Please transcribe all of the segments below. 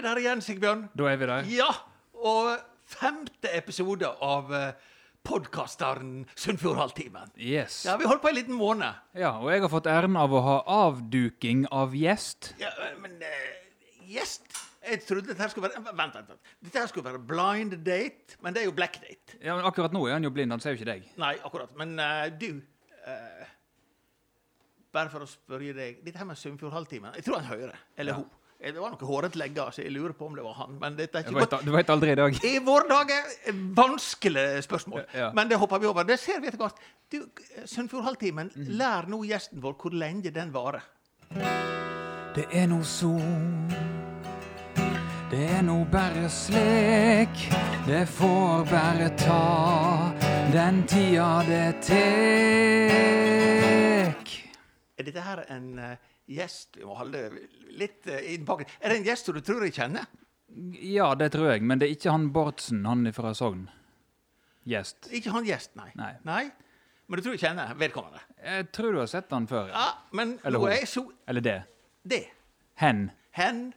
vi der igjen, Sigbjørn. Da er vi der. Ja, og femte episode av uh, podkasteren Sunnfjordhalvtimen. Yes. Ja, vi holdt på en liten måned. Ja, og jeg har fått æren av å ha avduking av gjest. Ja, men uh, gjest Jeg trodde dette skulle være Vent, vent. vent. Dette skulle være blind date, men det er jo black date. Ja, men Akkurat nå er han jo blind, han ser jo ikke deg. Nei, akkurat. Men uh, du uh, Bare for å spørre deg Dette her med Sunnfjordhalvtimen Jeg tror han hører. Eller Ja. hun. Eh, Det var noen hårete legger, så jeg lurer på om det var han. Men dette er Du ikke vet, godt. du vet aldri i dag. I våre dager vanskelige spørsmål. Ja. Men det hopper vi over. Det ser vi etter hvert. Du, Sunnfjordhalvtimen, mm. lær nå gjesten vår hvor lenge den varer. Det er no sol. Det er no bare slik. Det får bare ta den tida det tek. Er dette her en eh, gjest Vi må holde litt uh, i pakken. Er det en gjest du tror jeg kjenner? Ja, det tror jeg, men det er ikke han Bårdsen, han fra Sogn. Gjest. Ikke han gjest, nei. Nei. Men du tror jeg kjenner vedkommende? Jeg tror du har sett han før. Ja, men Eller hun. så Eller det. Det. Hen. Hen.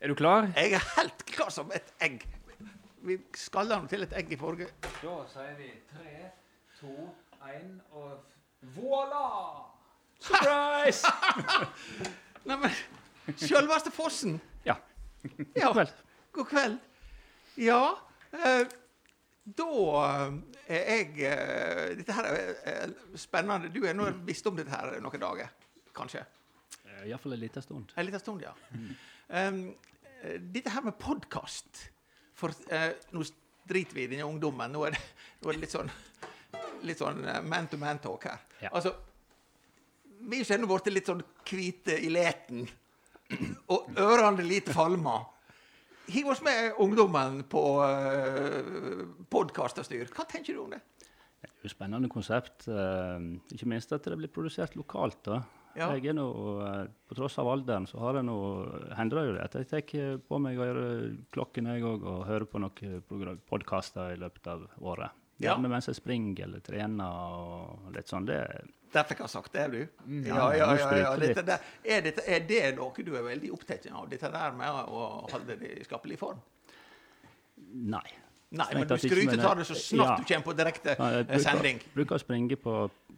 Er du klar? Jeg er helt klar som et egg. Vi skalla nå til et egg i forrige Da sier vi tre, to, én og voilà! Surprise! Neimen, sjølveste Fossen. ja. Ja. kveld. God kveld. Ja, eh, da eh, er jeg eh, Dette her er eh, spennende. Du har nå visst om dette her noen dager, kanskje? Iallfall en liten stund. En liten stund, ja. Um, eh, dette her med podkast For eh, nå driter vi i denne ungdommen. Nå er det, nå er det litt sånn litt sånn eh, man-to-man-talk her. Ja. Altså, vi kjenner blitt litt sånn hvite i leten. Og ørene litt falma. Hiv oss med ungdommen på uh, podkasterstyr. Hva tenker du om det? Det er jo et spennende konsept. eh, ikke minst at det blir produsert lokalt. da. Ja. Jeg er nå, eh, På tross av alderen så har det nå, hender det jo det at jeg tar på meg klokken jeg òg, og hører på noen podkaster i løpet av året. Ja. Mens jeg springer eller trener og litt sånn. Det, Dette kan jeg sagt, det du. Mm, ja, ja, ja, ja. Dette det, er, dette, er det noe du er veldig opptatt av? Dette der med å holde det i skapelig form? nei. Nei, men du skryter av det så snart du kommer på direkte sending. jeg eh, sending. bruker, bruker å springe på,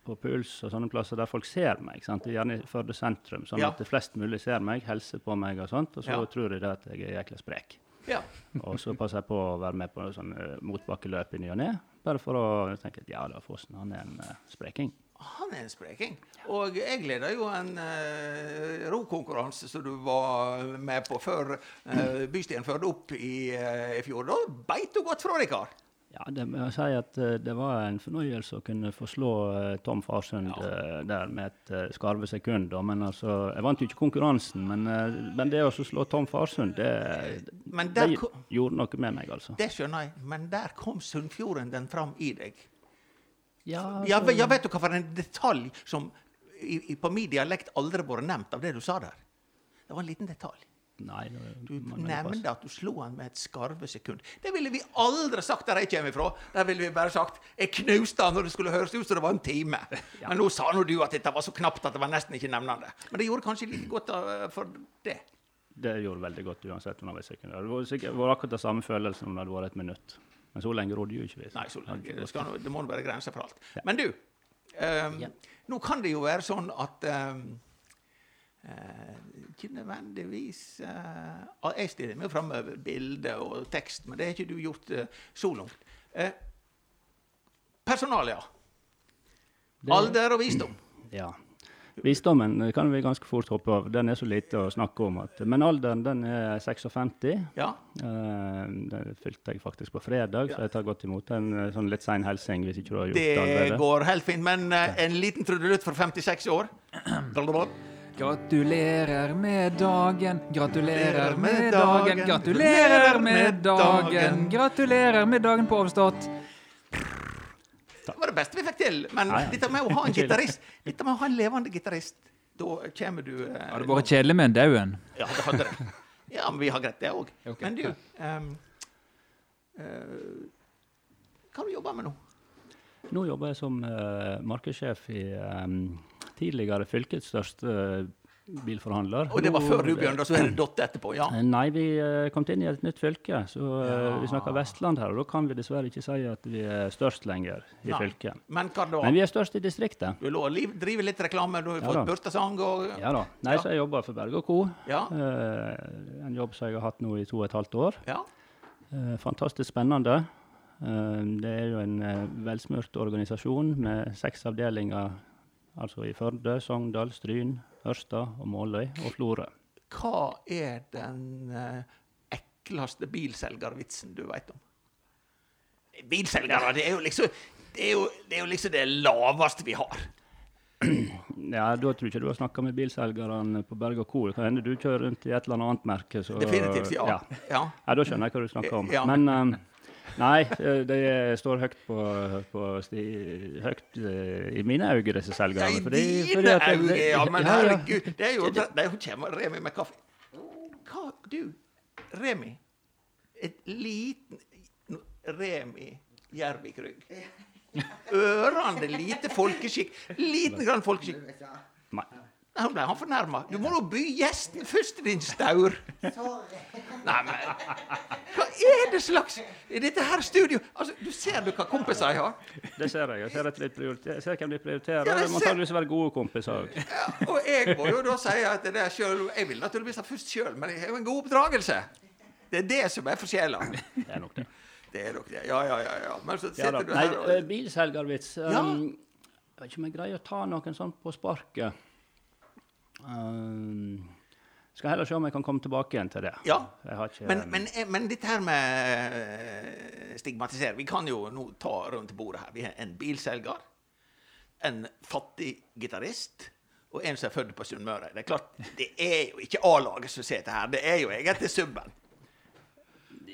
på puls og sånne plasser der folk ser meg. Sant? Gjerne i Førde sentrum, sånn at flest mulig ser meg, hilser på meg og sånt. Og så tror de det at jeg er jækla sprek. Ja. Og så passer jeg på å være med på sånn uh, motbakkeløp i ny og ne. Bare for å tenke at ja da, Fossen han er en uh, spreking. Han er en spreking. Og jeg leda jo en uh, rokonkurranse som du var med på før uh, Bystien førte opp i, eh, i fjor. Da beit du godt fra deg, kar. Ja, det må jeg si at uh, det var en fornøyelse å kunne få slå uh, Tom Farsund ja. der med et skarve sekund. da. Men altså, Jeg vant jo ikke konkurransen, men, men det å slå Tom Farsund, det, det gjorde noe med meg, altså. det skjønner jeg. Men der kom Sunnfjorden den fram i deg. Ja, Ja, altså- ja, vet du hva for en detalj som i, i, på min dialekt aldri vært nevnt av det du sa der? Det var en liten detalj. Nei, det- Du nevnte at du slo han med et skarve sekund. Det ville vi aldri sagt der jeg kommer ifra. Der ville vi bare sagt 'jeg knuste han når det skulle høres ut som det var en time'. Men nå sa nå du at dette var så knapt at det var nesten ikke nevnende. Men det gjorde kanskje litt godt uh, for det. Det gjorde veldig godt uansett det var sikkert akkurat den samme følelsen om det hadde vært et minutt. Men så lenge rådde jo ikke vi. Nei, så det det, skal, det må nå være grenser for alt. Men du, um, Ja. nå kan det jo være sånn at um, eh, Ikke nødvendigvis uh, Jeg stiller meg fram med bilde og tekst, men det har ikke du gjort uh, så langt. Uh, personalia. Det- Alder og visdom. Ja. Visdommen eh, kan vi ganske fort hoppe av. Den er så lite å snakke om. At, men alderen den er 56. Ja. Eh, den fylte jeg faktisk på fredag, Ja. så jeg tar godt imot en eh, sånn litt sein hilsing hvis ikke du har gjort det, Det allerede. går helt fint. Men uh, en liten trudelutt for 56 år. Gratulerer med dagen, gratulerer med dagen, gratulerer med dagen, gratulerer med dagen på overstått. Det var det beste vi fikk til. Men dette med å ha en gitarist Dette med å ha en levende gitarist, da kommer du uh, Hadde vært kjedelig med en dau en. Ja, det hadde det. Ja, men vi har greit, det òg. Okay. Men du um, uh, Hva har du jobba med nå? Nå jobber jeg som uh, markedssjef i um, tidligere fylkets største bilforhandler. Og det var før du da, så er det Dott etterpå? Ja. Eh, Nei, vi eh, kom inn i et nytt fylke, så ja. vi snakker Vestland her. Og da kan vi dessverre ikke si at vi er størst lenger i Nei. fylket. Men hva da? Men vi er størst i distriktet. Du lå og driver litt reklame, du har Ja fått da. bursdagssang og Ja da. Nei, Ja. så jeg jobber for Berge og Co. Ja. Eh, en jobb som jeg har hatt nå i to og et halvt år. ja. Eh, fantastisk spennende. Eh, det er jo en eh, velsmurt organisasjon med seks avdelinger altså i Førde, Sogndal, Stryn, Ørsta og Måløy og Florø. Hva er den eh, ekleste bilselgervitsen du veit om? Bilselgere, det er jo liksom det er jo, det er jo liksom det laveste vi har. Ja, Da tror jeg ikke du har snakka med bilselgerne på Berge og Co. Det kan hende du kjører rundt i et eller annet merke. Så, Definitivt, ja. ja. ja. Ja, Da skjønner jeg hva du snakker om. Men eh, nei, de det står høyt på, på sti, høyt eh, i mine øyne, disse Ja, selgerne. I fordi- fordi dine at øyne, ja, men herregud. Det er jo det er kommer Remi med kaffe. Hva Du, Remi. Et liten Remi Jervikrygg, ørene, Ørende lite folkeskikk. Liten grann folkeskikk. Nei. Nei, ble han fornærma. Du må nå by gjesten først, din staur. Nei, men Hva er det slags I dette her studio Altså, Du ser du hva kompiser jeg har? Det ser jeg. Jeg ser, et, jeg ser hvem de prioriterer. Ja, det må antakeligvis være gode kompiser òg. Ja, og jeg må jo da si at det er selv, Jeg vil naturligvis ha først sjøl, men jeg har jo en god oppdragelse. Det er det som er forskjellen. Det er nok det. Det er nok det. Ja, ja, ja. ja. Men så Ja, du her og Nei, bilselgervits. Ja. Um, jeg vet ikke om jeg greier å ta noen sånn på sparket. Um, skal heller se om jeg kan komme tilbake igjen til det. Ja. Ikke, men, men, eh, men dette her med eh, stigmatisering Vi kan jo nå ta rundt bordet her. Vi har en bilselger, en fattig gitarist og en som er født på Sunnmøre. Det er klart, det er jo ikke A-laget som sitter her, det er jo egentlig subben.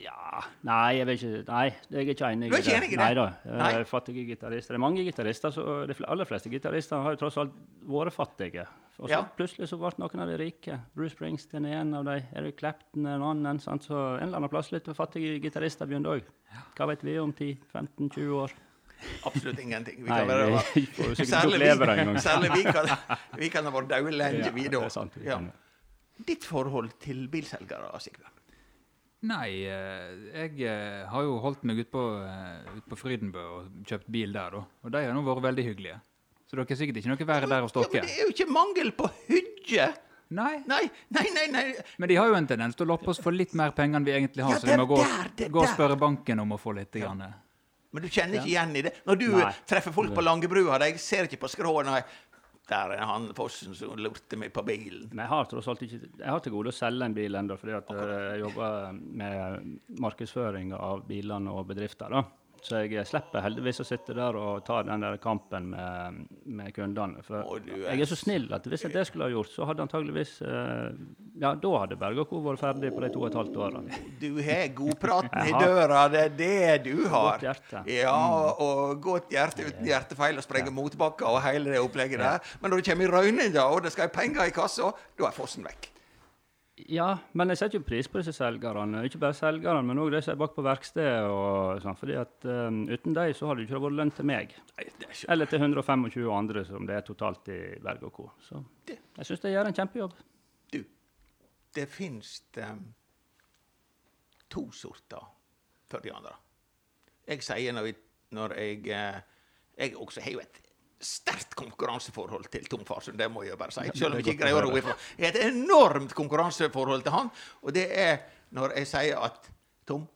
Ja Nei, jeg vet ikke Nei, jeg er ikke enig Du er ikke enig i det? Nei da. Nei. Fattige gitarister. Det er mange gitarister, så de aller fleste gitarister har jo tross alt vært fattige. Og så Ja. plutselig så ble noen av de rike. Bruce Springsteen er en av dem. Eric Clapton er en annen. Sant? Så en eller annen plass litt fattige gitarister begynte òg. Hva vet vi om 10-15-20 år? Absolutt ingenting. Vi Nei, kan være, vi særlig, det vi, særlig vi kan, vi kan ha vært døde lenge, vi da. Ja. Ditt forhold til bilselgere, Sigbjørn? Nei, eh, jeg eh, har jo holdt meg ute på, eh, ut på Frydenbø og kjøpt bil der, da. Og de har nå vært veldig hyggelige. Så dere er sikkert ikke noe verre der å Ja, men det er jo ikke mangel på hygge! Nei, Nei, nei, nei. nei. men de har jo en tendens til å loppe oss for litt mer penger enn vi egentlig har, Ja, så vi må gå, der, det gå og der. spørre banken om å få litt. Grann. Men du kjenner ikke igjen i det? Når du Nei. treffer folk på Langebrua, de ser ikke på skrå nei, Der er han Fossen som lurte meg på bilen. Men jeg har tross alt ikke Jeg har til gode å selge en bil ennå, fordi at eh, jeg jobber med markedsføring av bilene og bedrifter. da. Så jeg slipper heldigvis å sitte der og ta den der kampen med, med kundene. For Å, du er jeg er så snill at hvis jeg det skulle ha gjort, så hadde antageligvis eh, Ja, da hadde Berge og Co. vært ferdig på de to og et halvt årene. Du har godpraten i Jeg har- døra, det er det du har. Godt hjerte. Ja, og godt hjerte uten hjertefeil og sprenge motbakker og hele det opplegget der. Men når du kommer i røyninga, og det skal penger i kassa, da er fossen vekk. Ja, men jeg setter jo pris på disse selgerne. Ikke bare selgerne, men òg de som er bak på verkstedet. og sånn, fordi at um, Uten dem så hadde det ikke vært lønn til meg. Nei, ikke Eller til 125 andre som det er totalt i Berg og Co. Så Det- jeg syns de gjør en kjempejobb. Du, det fins um, to sorter for de andre. Jeg sier når, vi, når jeg uh, Jeg også har jo et sterkt konkurranseforhold til Tom Farsund, det må jeg bare si. Selv om jeg ikke greier å ro ifra. Jeg har et enormt konkurranseforhold til han, og det er når jeg sier at Tom,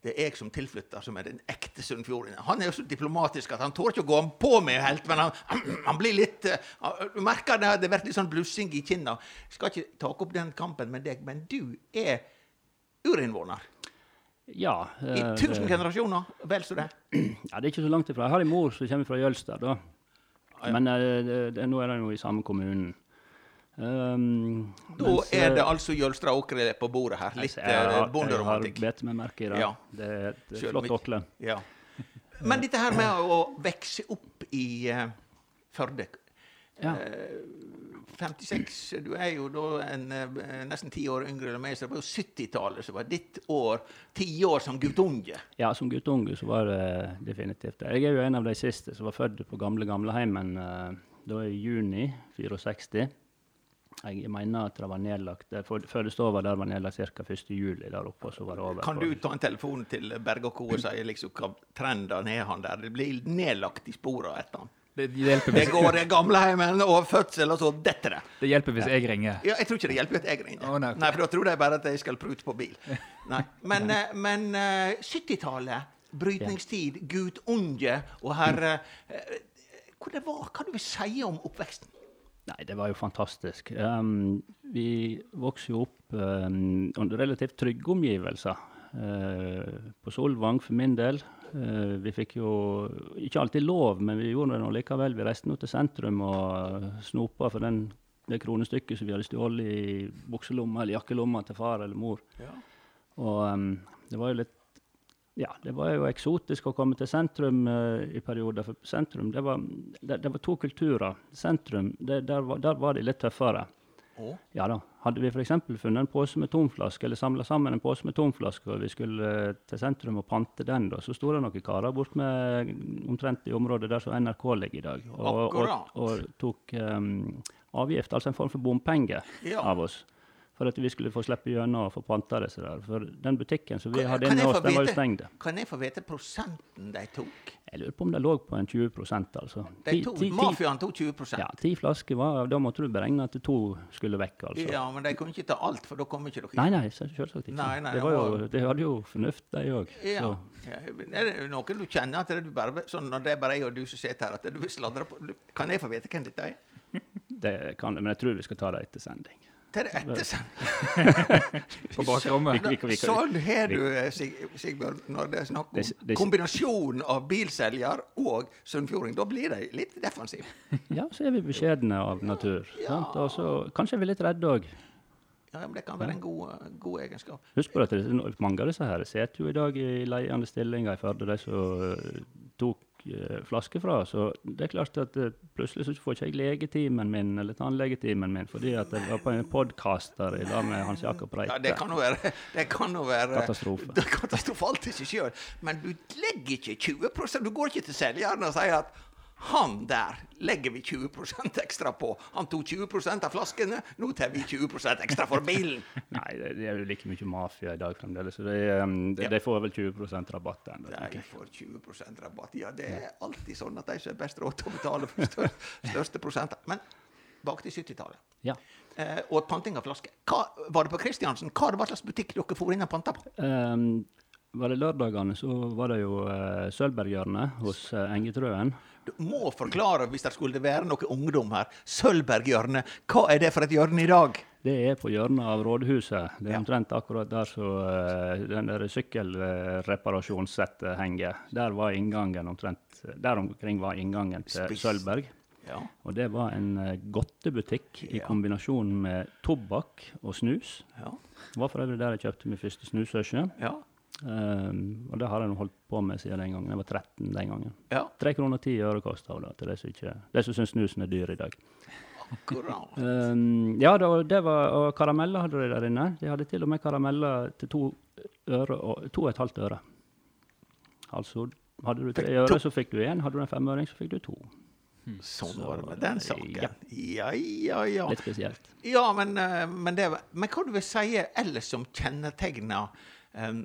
det er jeg som tilflytter som er den ekte sunnfjordingen. Han er jo så diplomatisk at han tør ikke å gå på med helt, men han, han blir litt eh, Du merker det, det blir litt sånn blussing i kinna. Jeg skal ikke ta opp den kampen med deg, men du er urinnvåner. Ja, I eh, tusen generasjoner. Vel så det. ja, det er ikke så langt ifra. Jeg har en mor som kommer fra Jølster, da. Ja. Men eh, det, det, nå er det jo i samme kommunen. Um, Da mens, er det altså Jølstra åkre på bordet her. Litt jeg eh, Jeg har bedt meg merke i det. Ja. Det er et Selv flott åkle. Ja. Men dette her med å vokse opp i uh, Førde Ja. Eh, 56, du er jo da en, eh, nesten ti år yngre enn meg, så det var jo 70-tallet som var ditt år. Ti år som guttunge. Ja, som guttunge så var det definitivt det. Jeg er jo en av de siste som var født på gamle gamleheimen uh, da i juni 64. Jeg mener at det var nedlagt Fødestova står var der var nedlagt ca. 1.7 der oppe, så var det over. Kan du ta en telefon til Berge og Co. og si liksom hva trenden er han der? Det blir nedlagt i sporene etter han. Det hjelper Det går i gamleheimen og fødsel, og så detter det. det hjelper hvis jeg ringer. Ja, jeg tror ikke det hjelper at jeg ringer. Oh, nei, nei, for da tror de bare at jeg skal prute på bil. Nei. Men, eh, men eh, 70-tallet, brytningstid, Gud unge og herre eh, Hvor det var, Hva du vil si om oppveksten? Nei, det var jo fantastisk. Um, vi vokste jo opp um, under relativt trygge omgivelser. Uh, på Solvang for min del. Uh, vi fikk jo ikke alltid lov, men vi gjorde det nå likevel. Vi reiste nå til sentrum og snopa for den, det kronestykket som vi hadde stjålet i bukselomma eller jakkelomma til far eller mor. Og um, det var jo litt ja, det var jo eksotisk å komme til sentrum uh, i perioder. For sentrum, det var, det, det var to kulturer. Sentrum, det, der, var, der var de litt tøffere. Oh. Ja da. Hadde vi f.eks. funnet en pose med tomflasker, eller samla sammen en pose med tomflasker, og vi skulle eh, til sentrum og pante den, da, så sto det noen karer bort med omtrent i området der som NRK ligger i dag, og, og, og tok um, avgift, altså en form for bompenge, Ja. av oss. For at vi skulle få slippe gjennom og få panta disse der. For den butikken som vi Kan- hadde inne hos, den var jo stengt. Kan jeg få vite prosenten de tok? Jeg lurer på om det lå på en 20 altså. Mafiaen tok 20% Ja, ti flasker var Da måtte du beregne at to skulle vekk, altså. Ja, men de kunne ikke ta alt, for da kommer ikke dere Nei, nei, selvsagt ikke. Nei, nei, det var jo, de hadde jo fornuft, de òg. Ja. Ja, Er det noen du kjenner at du bare, sånn når det er bare jeg og du som sitter her, at du vil sladre på Kan jeg få vite hvem dette er? Det kan du, men jeg tror vi skal ta det etter sending. Er det etter. På bakrommet. Vi- vi- vi- Sånn har du, eh, Sig, Sigbjørn, når det er snakk om kombinasjonen av bilselger og sunnfjording. Da blir de litt defensive. Ja, så er vi beskjedne av natur. Ja. Og så kanskje er vi litt redde òg. Ja, men Det kan være en god, eh, god egenskap. Husk på at det, er mange av disse her sitter jo i dag i ledende stillinger i Førde, de som eh, tok flaske fra. Så det er klart at eh, plutselig så får ikke jeg legetimen min eller tannlegetimen min fordi at jeg var på en podkaster i lag med Hans Jakob Reite. Ja, Det kan jo være, det kan jo være Katastrofe. Det er katastrofalt i seg sjøl. Men du legger ikke 20% Du går ikke til selgeren og sier at han der legger vi 20% ekstra på. Han tok 20% av flaskene, nå tar vi 20 ekstra for bilen. Nei, det, det er jo like mye mafia i dag fremdeles, så de, um, Ja. de får vel 20% rabatt ennå. De får 20% rabatt. Ja, det er alltid sånn at de som har best råd til å betale for stør, største prosenter. Men bak til 70-tallet. Ja. Eh, og panting av flasker. Var det på Kristiansen? Hva var det slags butikk dere for inn og panta på? Um, var det lørdagene, så var det jo uh, Sølvberghjørnet hos uh, Engetrøen. Du må forklare, hvis det skulle være noe ungdom her, Sølvberghjørnet. Hva er det for et hjørne i dag? Det er på hjørnet av rådhuset. Det er omtrent akkurat der så uh, den der sykkelreparasjonssettet henger. Der var inngangen omtrent Der omkring var inngangen til Spiss. Sølvberg. Ja. Og det var en uh, godtebutikk i kombinasjon med tobakk og snus. Ja. Det var for øvrig der jeg kjøpte min første snusøsje. Ja. Um, og det har jeg holdt på med siden den gangen. Jeg var 13 den gangen. ja. 3 kroner og ti øre kosta det til de som, ikke, de som syns snusen er dyr i dag. Akkurat. Um, ja, det, det var, og karameller hadde de der inne. De hadde til og med karameller til to øre og to og et halvt øre. Altså, hadde du tre øre, så fikk du én. Hadde du en femøring, så fikk du to. Sånn Så, var det med den saken. Ja, ja, ja. Litt spesielt. Ja, men, eh, men, det, men hva du vil si ellers som kjennetegner um,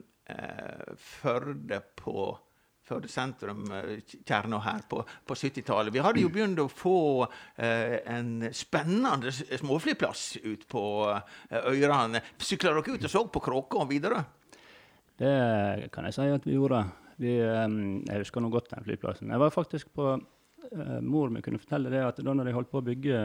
Førde på Førde sentrum, eh, kjerna her, på, på 70-tallet. Vi hadde jo begynt å få eh, en spennende småflyplass ut på eh, Øyrene. Sykla dere ut og så på Kråka og videre? Det kan jeg si at vi gjorde. Vi, eh, jeg husker nå godt den flyplassen. Jeg var faktisk på uh, Mor mi kunne fortelle det at da de holdt på å bygge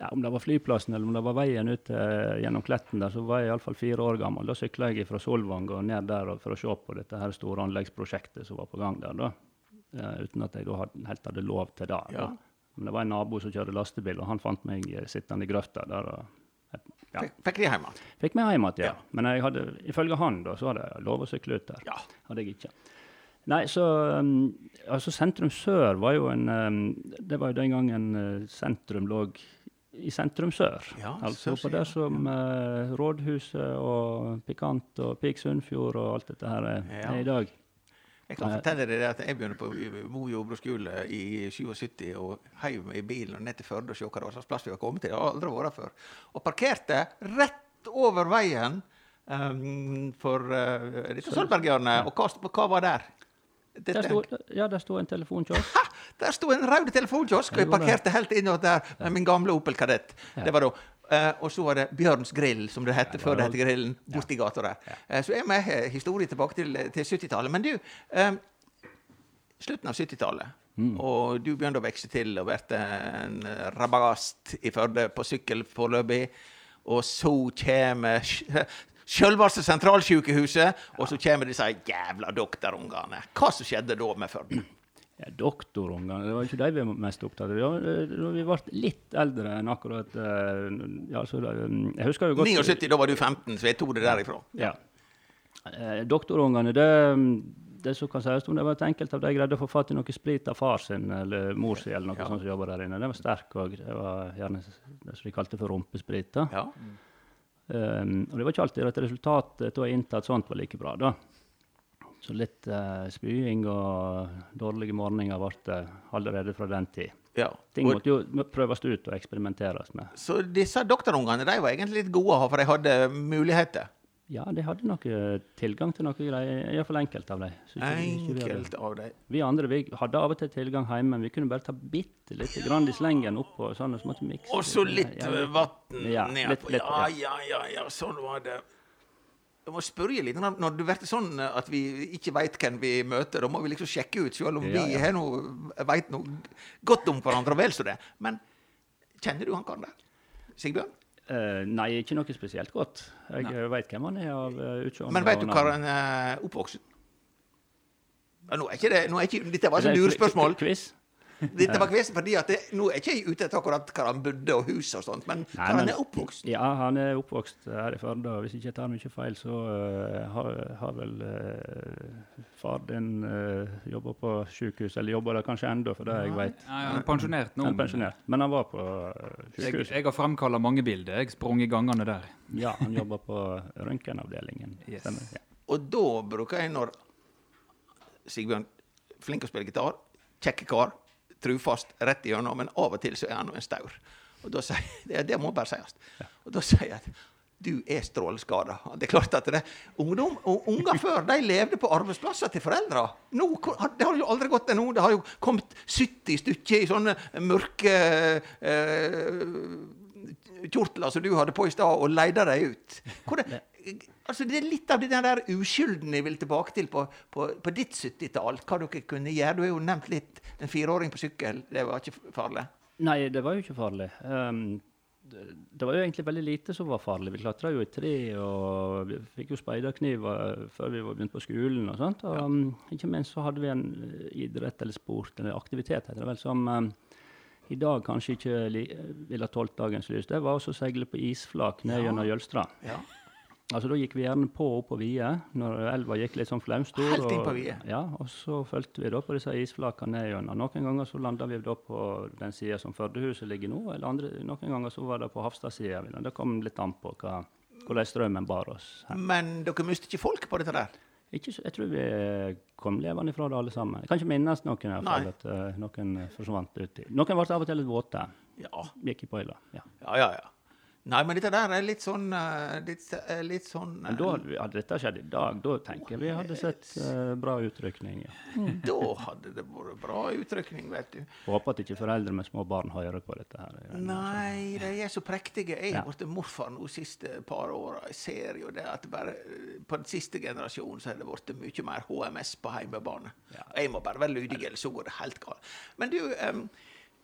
ja, Om det var flyplassen eller om det var veien ut eh, gjennom Kletten der, så var jeg iallfall fire år gammel. Da sykla jeg fra Solvang og ned der for å se på dette her store anleggsprosjektet som var på gang der. da. Eh, uten at jeg da hadde, helt hadde lov til det. Ja. Men det var en nabo som kjørte lastebil, og han fant meg eh, sittende i grøfta der. og Ja. Fikk, de hjem igjen? Fikk meg hjem igjen, ja. Ja. Men jeg hadde, ifølge han da, så hadde jeg lov å sykle ut der. Ja. Hadde jeg ikke. Nei, så um, altså Sentrum Sør var jo en um, Det var jo den gangen sentrum lå i sentrum sør. Ja, altså på det som uh, Rådhuset og Pikant og Pik Sunnfjord og alt dette her er, Ja. er i dag. Jeg kan fortelle deg det at jeg begynte på Mo jordbruksskole i 77 og heiv meg i bilen og ned til Førde og se hva slags plass vi har kommet til. Jeg har aldri vært før. Og parkerte rett over veien um, for uh, dette Sølvberghjørnet. Og hva, hva var der? Der sto, ja, der sto en telefonkiosk. Ha! Der sto en rød telefonkiosk, og jeg Ja, parkerte helt innover der med min gamle Opel Kadett. Det var da. Eh, og så var det Bjørns grill, som det het før det het Grillen, borti gata der. Uh, så er vi eh, historie tilbake til, til 70-tallet. Men du, uh, slutten av 70-tallet, og du begynte å vokse til og ble en rabagast i Førde på sykkel foreløpig. Og så kommer sj- sentralsjukehuset, og så kommer disse jævla doktorungene. Hva som skjedde da med Førde? Ja, Doktorungene, det var ikke de vi var mest opptatt av. Da vi ble litt eldre enn akkurat eh, ja, så, eh, Jeg husker jo godt 79, da var du 15, så jeg tok det derifra. Ja. Eh, Doktorungene, det, det som kan sies om det var at enkelte av de greide å få fatt i noe sprit av far sin eller mor sin, eller noe Ja. sånt som jobba der inne. Det var sterk òg. Det var gjerne det som de kalte for rumpesprit. da. Ja. Um, og det var ikke alltid at resultatet av å ha inntatt sånt var like bra. da. Så litt uh, spying og dårlige morgener ble allerede fra den tid. ja. Ting måtte jo prøves ut og eksperimenteres med. så disse doktorungene de var egentlig litt gode å ha, for de hadde muligheter. Ja, de hadde noe tilgang til noe greier, iallfall enkelte av dem. Enkelt av dem. Vi andre vi hadde av og til tilgang hjemme, men vi kunne bare ta bitte litt grann i slengen oppå. Sånn, og så måtte mikse. Og så litt Ja, vann Ja, nedpå. Ja, ja. ja, ja, sånn var det. Jeg må spørre litt, når det blir sånn at vi ikke veit hvem vi møter, da må vi liksom sjekke ut, selv om Ja, vi ja. noe, veit noe godt om hverandre, vel så det. Men kjenner du han karen der? Sigbjørn? Eh, nei, ikke noe spesielt godt. Jeg nei. vet hvem han er av uh, utseende. Men vet du hvor han er oppvokst? Nå er ikke det, nå er ikke, dette var et ikke lurespørsmål. Quiz? Dette var kvesen fordi at det, nå er ikke jeg ute etter akkurat hvor han bodde og hus og sånt, men Nei, hvor han er oppvokst. Ja, han er oppvokst her i Førde. og Hvis ikke jeg tar mye feil, så uh, har, har vel uh, far din uh, jobba på sykehus, eller jobber der kanskje ennå, for det jeg veit. Han er pensjonert nå. Han er pensjonert. Men han var på sykehus. Jeg, jeg har fremkalla mange bilder. Jeg sprang i gangene der. Ja, han jobber på røntgenavdelingen. Yes. Stemmer, ja. Og da bruker jeg når Sigbjørn flink å spille gitar, kjekke kar, trufast rett igjennom, men av og til så er han en staur. Og da sier det, det må bare sies. Og da sier jeg at du er stråleskada. Det er klart at det, ungdom, og unger før de levde på arbeidsplasser til foreldre. Nå, det har jo aldri gått til ung. Det har jo kommet 70 stykker i sånne mørke eh, kjortler som du hadde på i stad, og leida dem ut. Hvor det, altså det er litt av den der uskylden jeg vil tilbake til på, på, på ditt 70-tall. Hva dere kunne gjøre. Du har jo nevnt litt en fireåring på sykkel. Det var ikke farlig. Nei, det var jo ikke farlig. Um, det, det var jo egentlig veldig lite som var farlig. Vi klatra jo i tre, og vi fikk jo speiderkniv før vi var begynt på skolen. og sånt. Og um, ikke minst så hadde vi en eh, idrett eller sport, eller aktivitet, heter det vel, som um, i dag kanskje ikke ville tålt dagens lys. Det var også å seile på isflak ned Ja. gjennom Jølstra. Ja. Altså Da gikk vi gjerne på opp på Vie, når elva gikk litt sånn flaumstor. Helt inn på Vie. Ja, og så fulgte vi da på disse isflakene ned gjennom. Noen ganger så landa vi da på den sida som Førdehuset ligger nå, eller andre, noen ganger så var det på Hafstad-sida. Det kom litt an på hva, hvordan strømmen bar oss. Her. Men dere mistet ikke folk på dette der? Ikke, så- jeg tror vi kom levende fra det alle sammen. Jeg kan ikke minnes noen i hvert fall, at uh, noen eh, forsvant uti. Noen ble av og til litt våte. Ja. Gikk i poila. Ja. Ja, ja, ja. Nei, men dette der er litt sånn eh, Litt, eh, litt sånn Men da hadde, dette skjedd i dag, da tenker jeg vi hadde sett uh, bra utrykning. Ja. Da hadde det vært bra utrykning, vet du. Håper at ikke foreldre med små barn hører på dette. her. Nei, de er så prektige. Jeg Ja. har blitt morfar nå siste par åra. Jeg ser jo det at bare på den siste generasjonen så har det blitt mye mer HMS på hjemmebane. Ja. Jeg må bare være lydig, ellers så går det helt galt. Men du, um,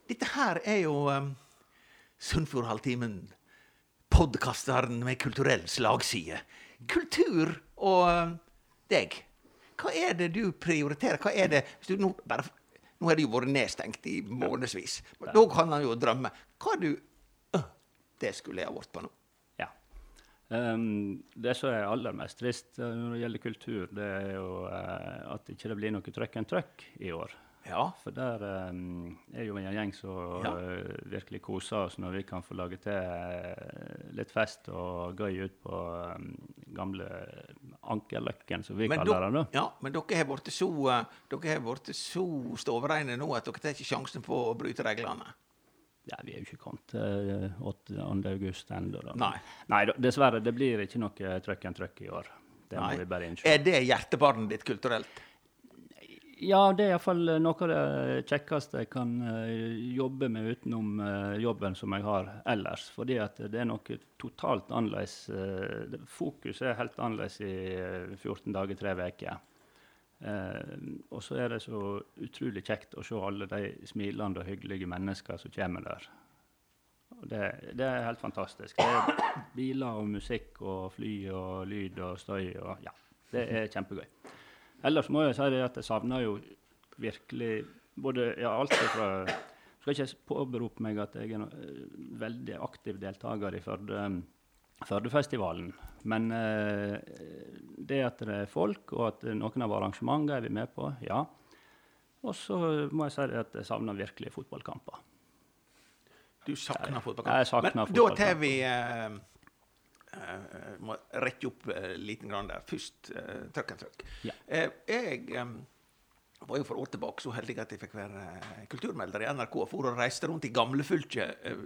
dette her er jo um, Sunnfjordhalvtimen. Podkasteren med kulturell slagside. Kultur og deg. Hva er det du prioriterer? Hva er det du nå bare nå har det jo vært nedstengt i månedsvis. Men Da kan han jo drømme. Hva du øh, Det skulle jeg ha vært på nå. Ja. Um, det som er aller mest trist eh, når det gjelder kultur, det er jo uh, at ikke det blir noe trøkk enn trøkk i år. Ja. For der um, er jo en gjeng som Ja. eh, virkelig koser oss når vi kan få lage til eh, litt fest og gøy ut på um, gamle Ankerløkken, som vi Men, kaller det. ja, men dere har blitt så, blitt så stålreine nå at dere tar ikke sjansen på å bryte reglene. Ja, Vi er jo ikke kommet til 8. august ennå. Nei. Nei, dessverre. Det blir ikke noe trøkk and trøkk i år. Det Nei. må vi bare innse. Er det hjertebarnet ditt kulturelt? Ja, det er iallfall noe av det kjekkeste jeg kan eh, jobbe med utenom eh, jobben som jeg har ellers. Fordi at det er noe totalt annerledes. Fokus er helt annerledes i eh, 14 dager, tre uker. Eh, og så er det så utrolig kjekt å se alle de smilende og hyggelige mennesker som kommer der. Det, det er helt fantastisk. Det er biler og musikk og fly og lyd og støy og ja, det er kjempegøy. Ellers må jeg si at jeg savner jo virkelig både ja, alt fra Skal ikke påberope meg at jeg er en eh, veldig aktiv deltaker i Førde, Førdefestivalen. Men eh, det at det er folk, og at noen av arrangementene er vi med på, ja. Og så må jeg si at jeg savner virkelig fotballkamper. Du savner Jeg savner fotballkamper. Men da tar vi eh, eh, Må rette opp uh, liten grann der. Først uh, trøkk and. Ja. Eh, jeg eh, var jo for år tilbake så heldig at jeg fikk være eh, kulturmelder i NRK. For og reiste rundt i gamlefylket uh,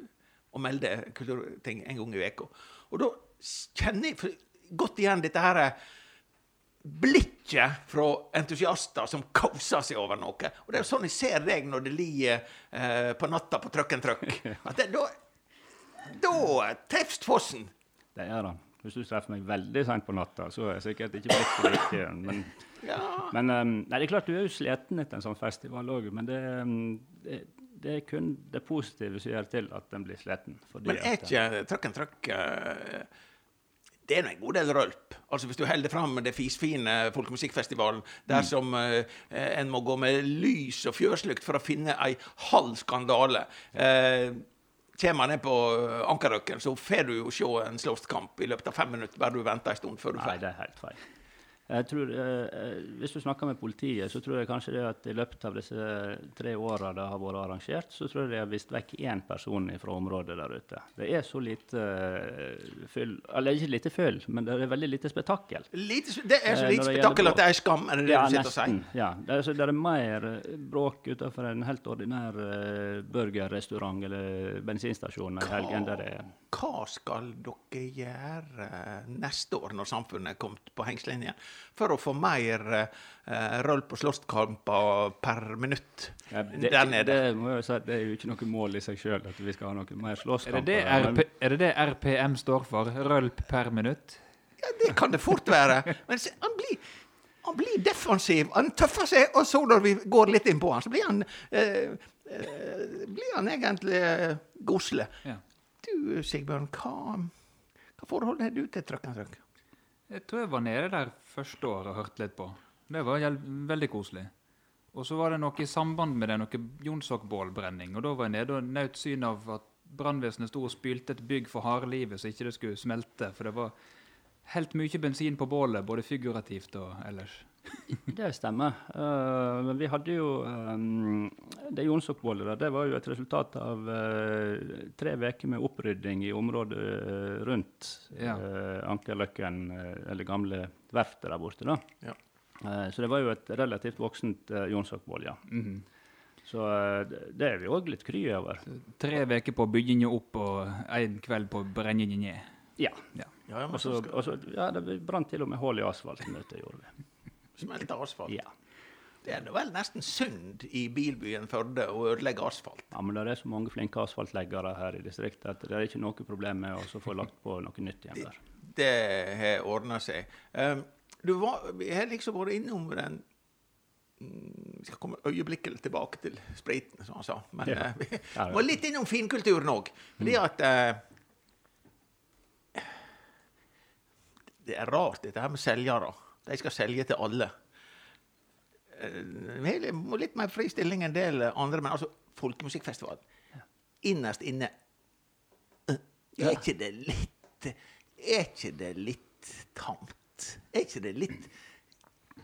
og melde kulturting en gang i uka. Og da kjenner jeg godt igjen dette her eh, blikket fra entusiaster som koser seg over noe. Og det er jo sånn jeg ser deg når det ligger eh, på natta på trøkk and trøkk. At det, da da treffes fossen. Det er det. Hvis du treffer meg veldig seint på natta, så er jeg sikkert ikke blikket riktig. Men, Ja. men um, nei, det er klart du er jo sliten etter en sånn festival òg, men det, um, det, det er kun det positive som gjør til at en blir sliten. Men er ikke trøkken trøkk eh, Det er nå en god del rølp. Altså Hvis du holder fram det fisfine folkemusikkfestivalen, der som eh, en må gå med lys og fjøslykt for å finne ei halv skandale eh, Kommer man ned på Ankerøkken, så får du jo se en slåsskamp i løpet av fem minutter, bare du venter en stund før du Nei, det er helt feil. Jeg tror, eh, eh, hvis du snakker med politiet, så tror jeg kanskje det at i løpet av disse tre åra det har vært arrangert, så tror jeg de har vist vekk én person fra området der ute. Det er så lite eh, fyll Eller ikke lite fyll, men det er veldig lite spetakkel. Lite, det er så Eh, lite eh, spetakkel at det er skam, er det det Ja, du sitter og sier? Ja. Det er, så det er mer eh, bråk utenfor en helt ordinær burgerrestaurant eller bensinstasjon i helg enn det er. Hva skal dere gjøre neste år, når samfunnet er kommet på hengslinjen? For å få mer eh, rølp og slåsskamper per minutt Ja, det, der nede? Det, må jeg si, det er jo ikke noe mål i seg sjøl at vi skal ha noe mer Er slåsskamper. Er, er det det RPM står for? Rølp per minutt? Ja, det kan det fort være. Men se, han blir, han blir defensiv. Han tøffer seg, og så når vi går litt inn på han, så blir han, eh, eh, blir han egentlig eh, gosle. Ja. Du, Sigbjørn, hva, hva forhold har du til trøkken and trøkk? Jeg tror jeg var nede der første året og hørte litt på. Det var veldig koselig. Og så var det noe i samband med det, noe Jonsokbålbrenning. Og da var jeg nede og nøt syn av at brannvesenet sto og spylte et bygg for harde livet så ikke det skulle smelte. For det var helt mye bensin på bålet, både figurativt og ellers. Det stemmer. Eh, men vi hadde jo um, Det Jonsokbollet der, det var jo et resultat av uh, tre uker med opprydding i området eh, rundt Ja. uh, Ankerløkken, eller gamle verftet der borte. da. Ja. Eh, så det var jo et relativt voksent uh, Jonsokboll, ja. Mhm. Så eh, det, er vi òg litt kry over. Tre uker på bygginga opp og én kveld på brenninga ned. Ja. Ja, ja, men Og så, så skal også, ja, det brant til og med hull i asfalten. det gjorde vi. Smelte asfalt. Ja. Det er vel nesten synd i bilbyen Førde å ødelegge asfalt. ja, men det er så mange flinke asfaltleggere her i distriktet at det er ikke noe problem med å få lagt på noe nytt igjen der. Det har ordna seg. Um, du var, har liksom vært innom den mm, Vi skal komme øyeblikkelig tilbake til spriten, som han sa. Men Ja. eh, vi må litt innom finkulturen òg. Fordi at eh, Det er rart, dette her med selgere. De skal selge til alle. Eh, litt- mer fri stilling enn en del andre, men altså, folkemusikkfestival Innerst inne eh, Er ikke det litt Er ikke det litt tamt? Er ikke det litt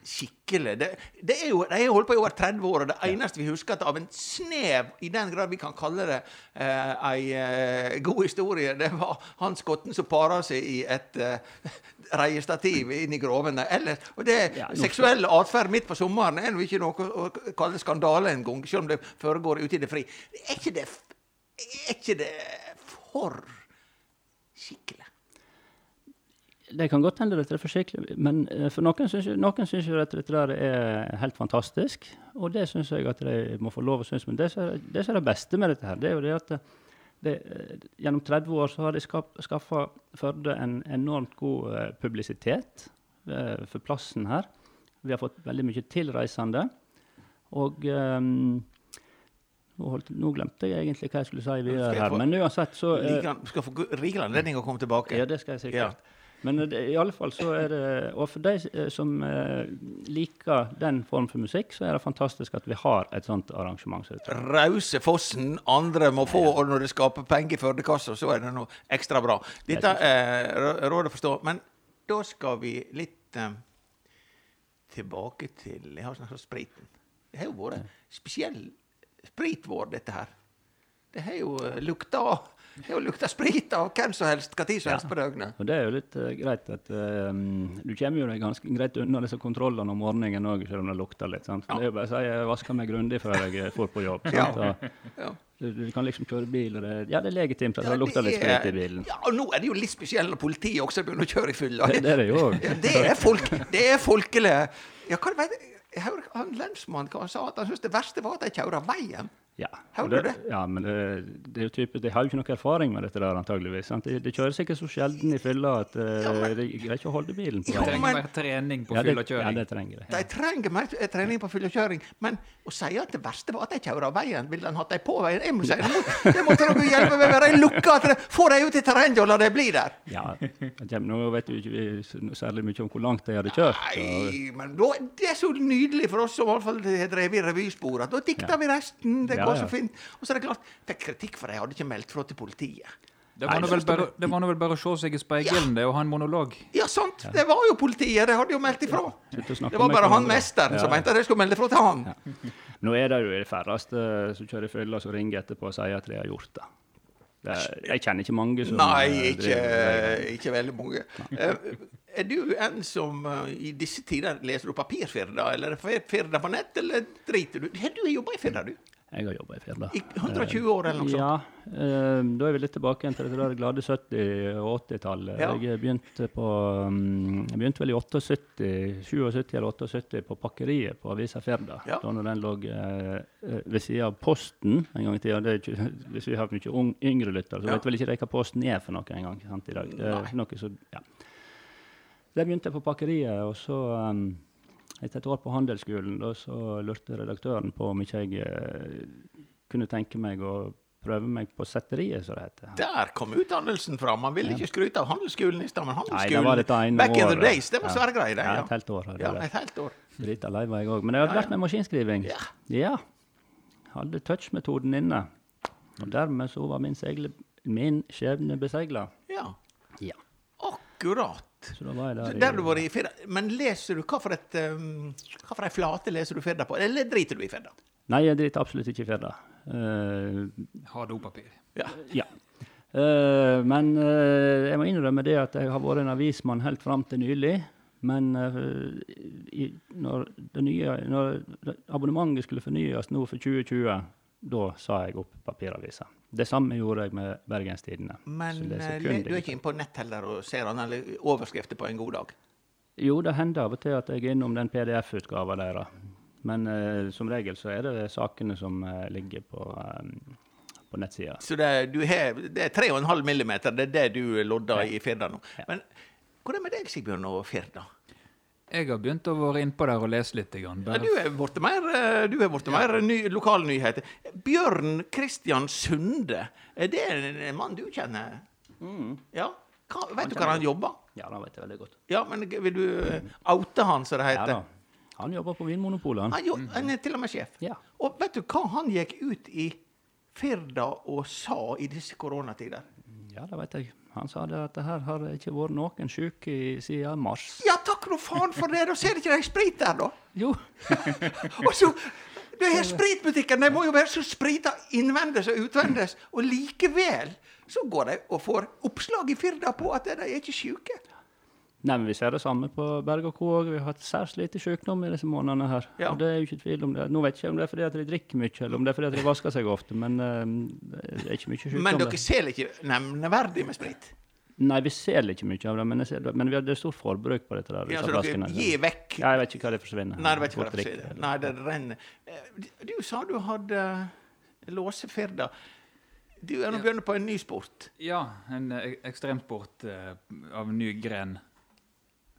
skikkelig. Det, det er jo, De har holdt på i over 30 år, og det eneste vi husker at av en snev, i den grad vi kan kalle det eh, ei eh, god historie, det var han skotten som para seg i et eh, reiestativ inn i grovene. Eller, og det Ja, nå- Seksuell atferd midt på sommeren er jo ikke noe å kalle skandale engang, selv om det foregår ute i det fri. Er ikke det, er ikke det for skikkelig? Det kan godt hende dette er for skikkelig, men eh, for noen syns jo, noen syns jo at dette der er helt fantastisk. Og det syns jeg at de må få lov å synes. Men det som er det, er det beste med dette, her, det er jo det at det, det, eh, gjennom 30 år så har de skaffa Førde en enormt god eh, publisitet eh, for plassen her. Vi har fått veldig mye tilreisende. Og um, nå, glemte jeg egentlig hva jeg skulle si videre her. Men uansett så uh, Liker skal få rik anledning å komme tilbake. ja, det skal jeg sikkert. Men eh, det, i alle fall så er det Og for de eh, som eh, liker den form for musikk, så er det fantastisk at vi har et sånt arrangement. som. Rause Fossen andre må få, og når det skaper penger i Førdekassa, så er det noe ekstra bra. Dette er rå- råd å forstå. Men da skal vi litt eh, tilbake til Jeg har snakket om spriten. Det har jo vært spesiell spritvår, dette her. Det har jo eh, lukta det jo lukta sprit av hvem som helst, hva tid som helst på døgnet. Og det er jo litt uh, greit at um, Du kommer jo deg ganske greit unna disse kontrollene om morgenen òg, selv om det lukter litt. sant? Det er jo bare å si jeg vasker meg grundig før jeg eh, får på jobb. sant? Ja. Ja. du, du kan liksom kjøre bil, og det, ja, det er legitimt at det lukter litt sprit i bilen. Ja, og nå er det jo litt spesielt når politiet også begynner å kjøre i fylla. Det, det er det jo. Ja, det er, folk, det er folkelig. Ja, hva vet jeg hører han lensmannen hva han sa, at han syntes det verste var at de kjører veien. Ja, det, ja, men det, det er jo type, de har jo ikke noe erfaring med dette der, antageligvis. det De, de kjører sikkert så sjelden i fylla at uh, Ja, men- de greier ikke å holde bilen på veien. Trenger men- mer trening på fyll og ja, det trenger de. De trenger mer eh, trening på fyllekjøring, men å si at det verste var at de kjører av veien, ville han hatt dem på veien? Jeg må si, det må, det dere hjelpe meg med. De lukker at få dem ut i terrenget og la dem bli der. Ja, Nå vet du ikke særlig mye om hvor langt de hadde kjørt. Nei, men da, det er så nydelig for oss som i hvert fall har drevet i revyspor, at da dikter vi resten. Det Ja, ja. så fint. Og så er det klart, fikk kritikk for det. Jeg hadde ikke meldt fra til politiet. Det var nå vel bare, det var vel bare å se seg i speilet det og ha en monolog. Ja, sant. Det var jo politiet. det hadde jo meldt ifra. Det var bare han mesteren som Ja. mente at jeg skulle melde fra til han. Nå er det jo de færreste som kjører fylla som ringer etterpå og sier at de har gjort det. jeg kjenner ikke mange som Nei, eh, ikke, ikke veldig mange. Eh, Er du en som eh, i disse tider leser du papirfirda, eller er firda på nett, eller driter du? Du har jobba i firda, du. Jeg har jobba i Firda. I 120 år, eller noe sånt. Ja, eh, da er vi litt tilbake til det der glade 70- og 80-tallet. Ja. Jeg begynte på mm, Jeg begynte vel i 78, 77 eller 78 på pakkeriet på avisa Firda. Ja. Da når den lå eh, eh, ved siden av Posten en gang i tida. Det ikke, hvis vi har mye ung, yngre lyttere, så Ja. vet vel ikke de hva Posten er for noe sant, i dag. Det er Nei. noe så, ja. Der begynte jeg på pakkeriet, og så um, etter et år på handelsskolen da, så lurte redaktøren på om ikke jeg eh, kunne tenke meg å prøve meg på setteriet, som det heter. Der kom utdannelsen fra! Man ville ikke skryte av handelsskolen i stad, men Nei, det handelsskolen var dette ene back in the days, det var Ja. svære greier. det, Ja, Ja, et helt år ja, et helt år. Drita lei var jeg òg. Men jeg hadde lært meg maskinskriving. Ja. Ja. Hadde touch-metoden inne. Og dermed så var min, segle, min skjebne besegla. Ja, Ja. akkurat. Der, Der du var i Firda. Men leser du hva for et um, Hva for ei flate leser du Firda på? Eller driter du i Firda? Nei, jeg driter absolutt ikke i Firda. Uh, har dopapir. Ja. Ja. Uh, men uh, jeg må innrømme det at jeg har vært en avismann helt fram til nylig. Men eh, i, når, det nye, når abonnementet skulle fornyes nå for 2020, da sa jeg opp papiravisa. Det samme gjorde jeg med Bergenstidene. Men eh, du er ikke inne på nett heller og ser han, eller overskrifter på en god dag? Jo, det hender av og til at jeg er innom den PDF-utgava deres. Men uh, som regel så er det sakene som uh, ligger på, um, på nettsida. Så det, du har, det er 3,5 millimeter, det er det du lodder i Firda nå. Ja. Men hvordan med deg, Sigbjørn, og Firda? Jeg har begynt å være innpå der og lese litt. Grann. Ja, du er blitt mer, eh, du er mer ny, lokalnyheter. Bjørn Kristian Sunde, er det en en mann du kjenner? Ja? Hva, vet du hvor han jobber? Ja, det vet jeg veldig godt. Ja, men vil du eh, oute han, som det Ja, heter? da. Han jobber på Vinmonopolet, han. han, jo, han er til og med sjef. Ja. Og vet du hva han gikk ut i Firda og sa i disse koronatider? Ja, det vet jeg. Han sa det at det her har ikke vært noen syke siden mars. Ja, takk nå faen for det! Da ser ikke de sprit der, da! Jo, Og så det her Spritbutikken de må jo være så sprita innvendes og utvendes, og likevel så går de og får oppslag i Firda på at de er ikke sjuke. Nei, men Vi ser det samme på Berg og Co. òg. Vi har hatt særs lite sykdom i disse månedene. her. Ja. Og det er jo ikke tvil om det. Nå vet jeg ikke om det er fordi at de drikker mye, eller om det er fordi at de vasker seg ofte, men uh, det er ikke mye sykdom. Men dere selger ikke nevneverdig med sprit? Nei, vi selger ikke mye av det, men, jeg ser, det- men vi har det er stort forbruk på dette. der, Ja, så dere gir vekk Ja, jeg vet ikke hva det forsvinner. Nei, du vet ikke hva det forsvinner. Nei, det renner. Eh, Du sa du hadde låsefirda. Du er nå Ja. begynner på en ny sport. Ja, en eh, ekstremsport uh, av ny gren.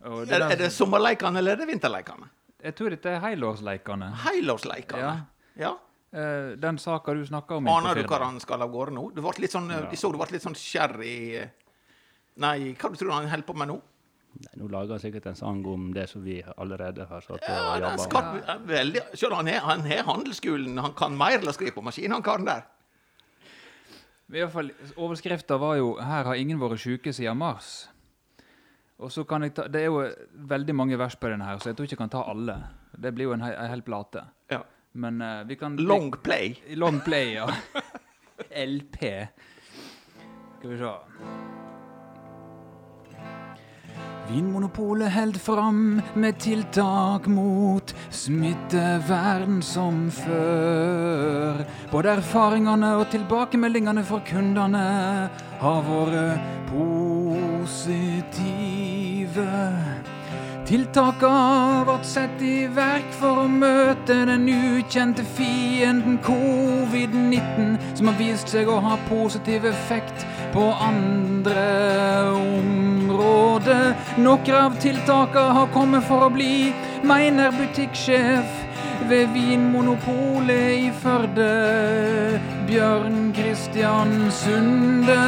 Og det Er, er det sommerleikene eller er det vinterleikene? Jeg tror dette er helårsleikene. Helårsleikene. Ja. ja. Eh, den saka du snakka om Aner du hva hvor han skal av gårde nå? Du ble litt sånn, Ja. Så du ble litt sånn sherry Nei, hva du tror han holder på med nå? Nei, nå lager han sikkert en sang om det som vi allerede har satt Ja, og jobba skal, med. Sjøl han han er handelsskolen, han kan mer enn å skrive på maskin, han karen der. I hvert fall, Overskrifta var jo 'Her har ingen vært sjuke siden mars'. Og så kan jeg ta, Det er jo veldig mange vers på denne, her, så jeg tror ikke jeg kan ta alle. Det blir jo en, en hel plate. Ja. Men uh, vi kan Long play. Long play, ja. LP. Skal vi se. Vinmonopolet held fram med tiltak mot smittevern som før. Både erfaringene og tilbakemeldingene fra kundene har vært positive. Tiltaka ble satt i verk for å møte den ukjente fienden covid-19, som har vist seg å ha positiv effekt på andre områder. Noen av tiltaka har kommet for å bli, mener butikksjef ved Vinmonopolet i Førde, Bjørn Christian Sunde.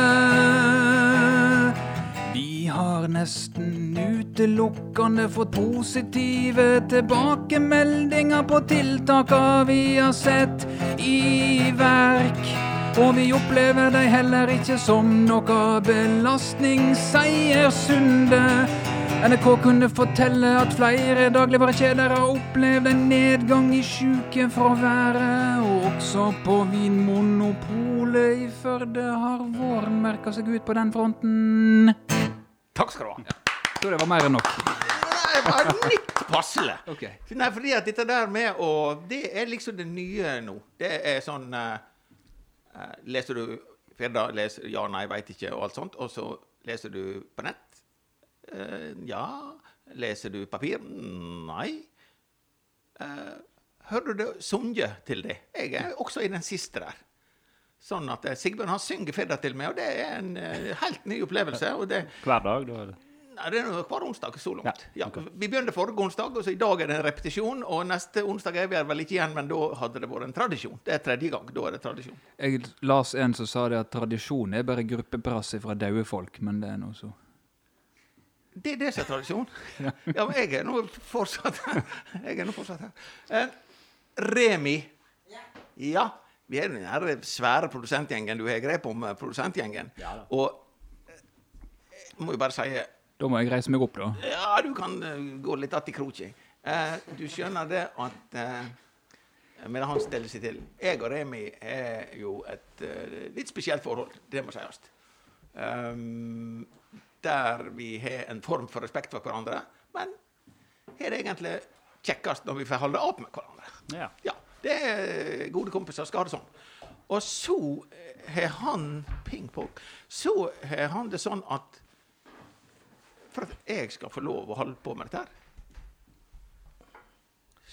Har nesten utelukkende fått positive tilbakemeldinger på tiltaka vi har sett i verk. Og vi opplever de heller ikke som noe belastning, sier Sunde. NRK kunne fortelle at flere dagligvarekjeder har opplevd en nedgang i sykefraværet. Og også på Vinmonopolet i Førde har våren merka seg ut på den fronten. Takk skal du ha. Så det var mer enn nok. Nei, bare litt passelig. Ok. Nei, fordi at dette der med å Det er liksom det nye nå. Det er sånn uh, eh, Leser du Firda, leser ja, nei, veit ikke, og alt sånt. Og så leser du på nett. Uh, ja. Leser du papir? Nei. Uh, hører du det sunget til det? Jeg er også i den siste der. Sånn at eh, Sigbjørn han synger fedda til meg, og det er en eh, helt ny opplevelse. og det Hver dag, da? Eller? Nei, det er noe hver onsdag så langt. Ja, Ja. Vi begynte forrige onsdag, og så i dag er det en repetisjon. Og neste onsdag er vi her vel ikke igjen, men da hadde det vært en tradisjon. Det er tredje gang. Da er det tradisjon. Jeg las en som sa det at tradisjon er bare gruppebrass fra daue folk, men det er noe så. Det er det som er tradisjon. Ja, men jeg er nå fortsatt Jeg er nå fortsatt her. Eh, Remi. Ja. Vi er den her svære produsentgjengen. Du har grep om eh, produsentgjengen. Ja. Og eh, jeg må jo bare si Da må jeg reise meg opp, da. Ja, du kan eh, gå litt att i kroken. Eh, du skjønner det at eh, med han steller seg til Jeg og Remi er jo et uh, litt spesielt forhold, det må sies. Um, der vi har en form for respekt for hverandre, men har det egentlig kjekkest når vi får holde opp med hverandre. Ja. Ja, det er gode kompiser skal ha det sånn. Og så har han ping-pong. Så har han det sånn at for at jeg skal få lov å holde på med dette her,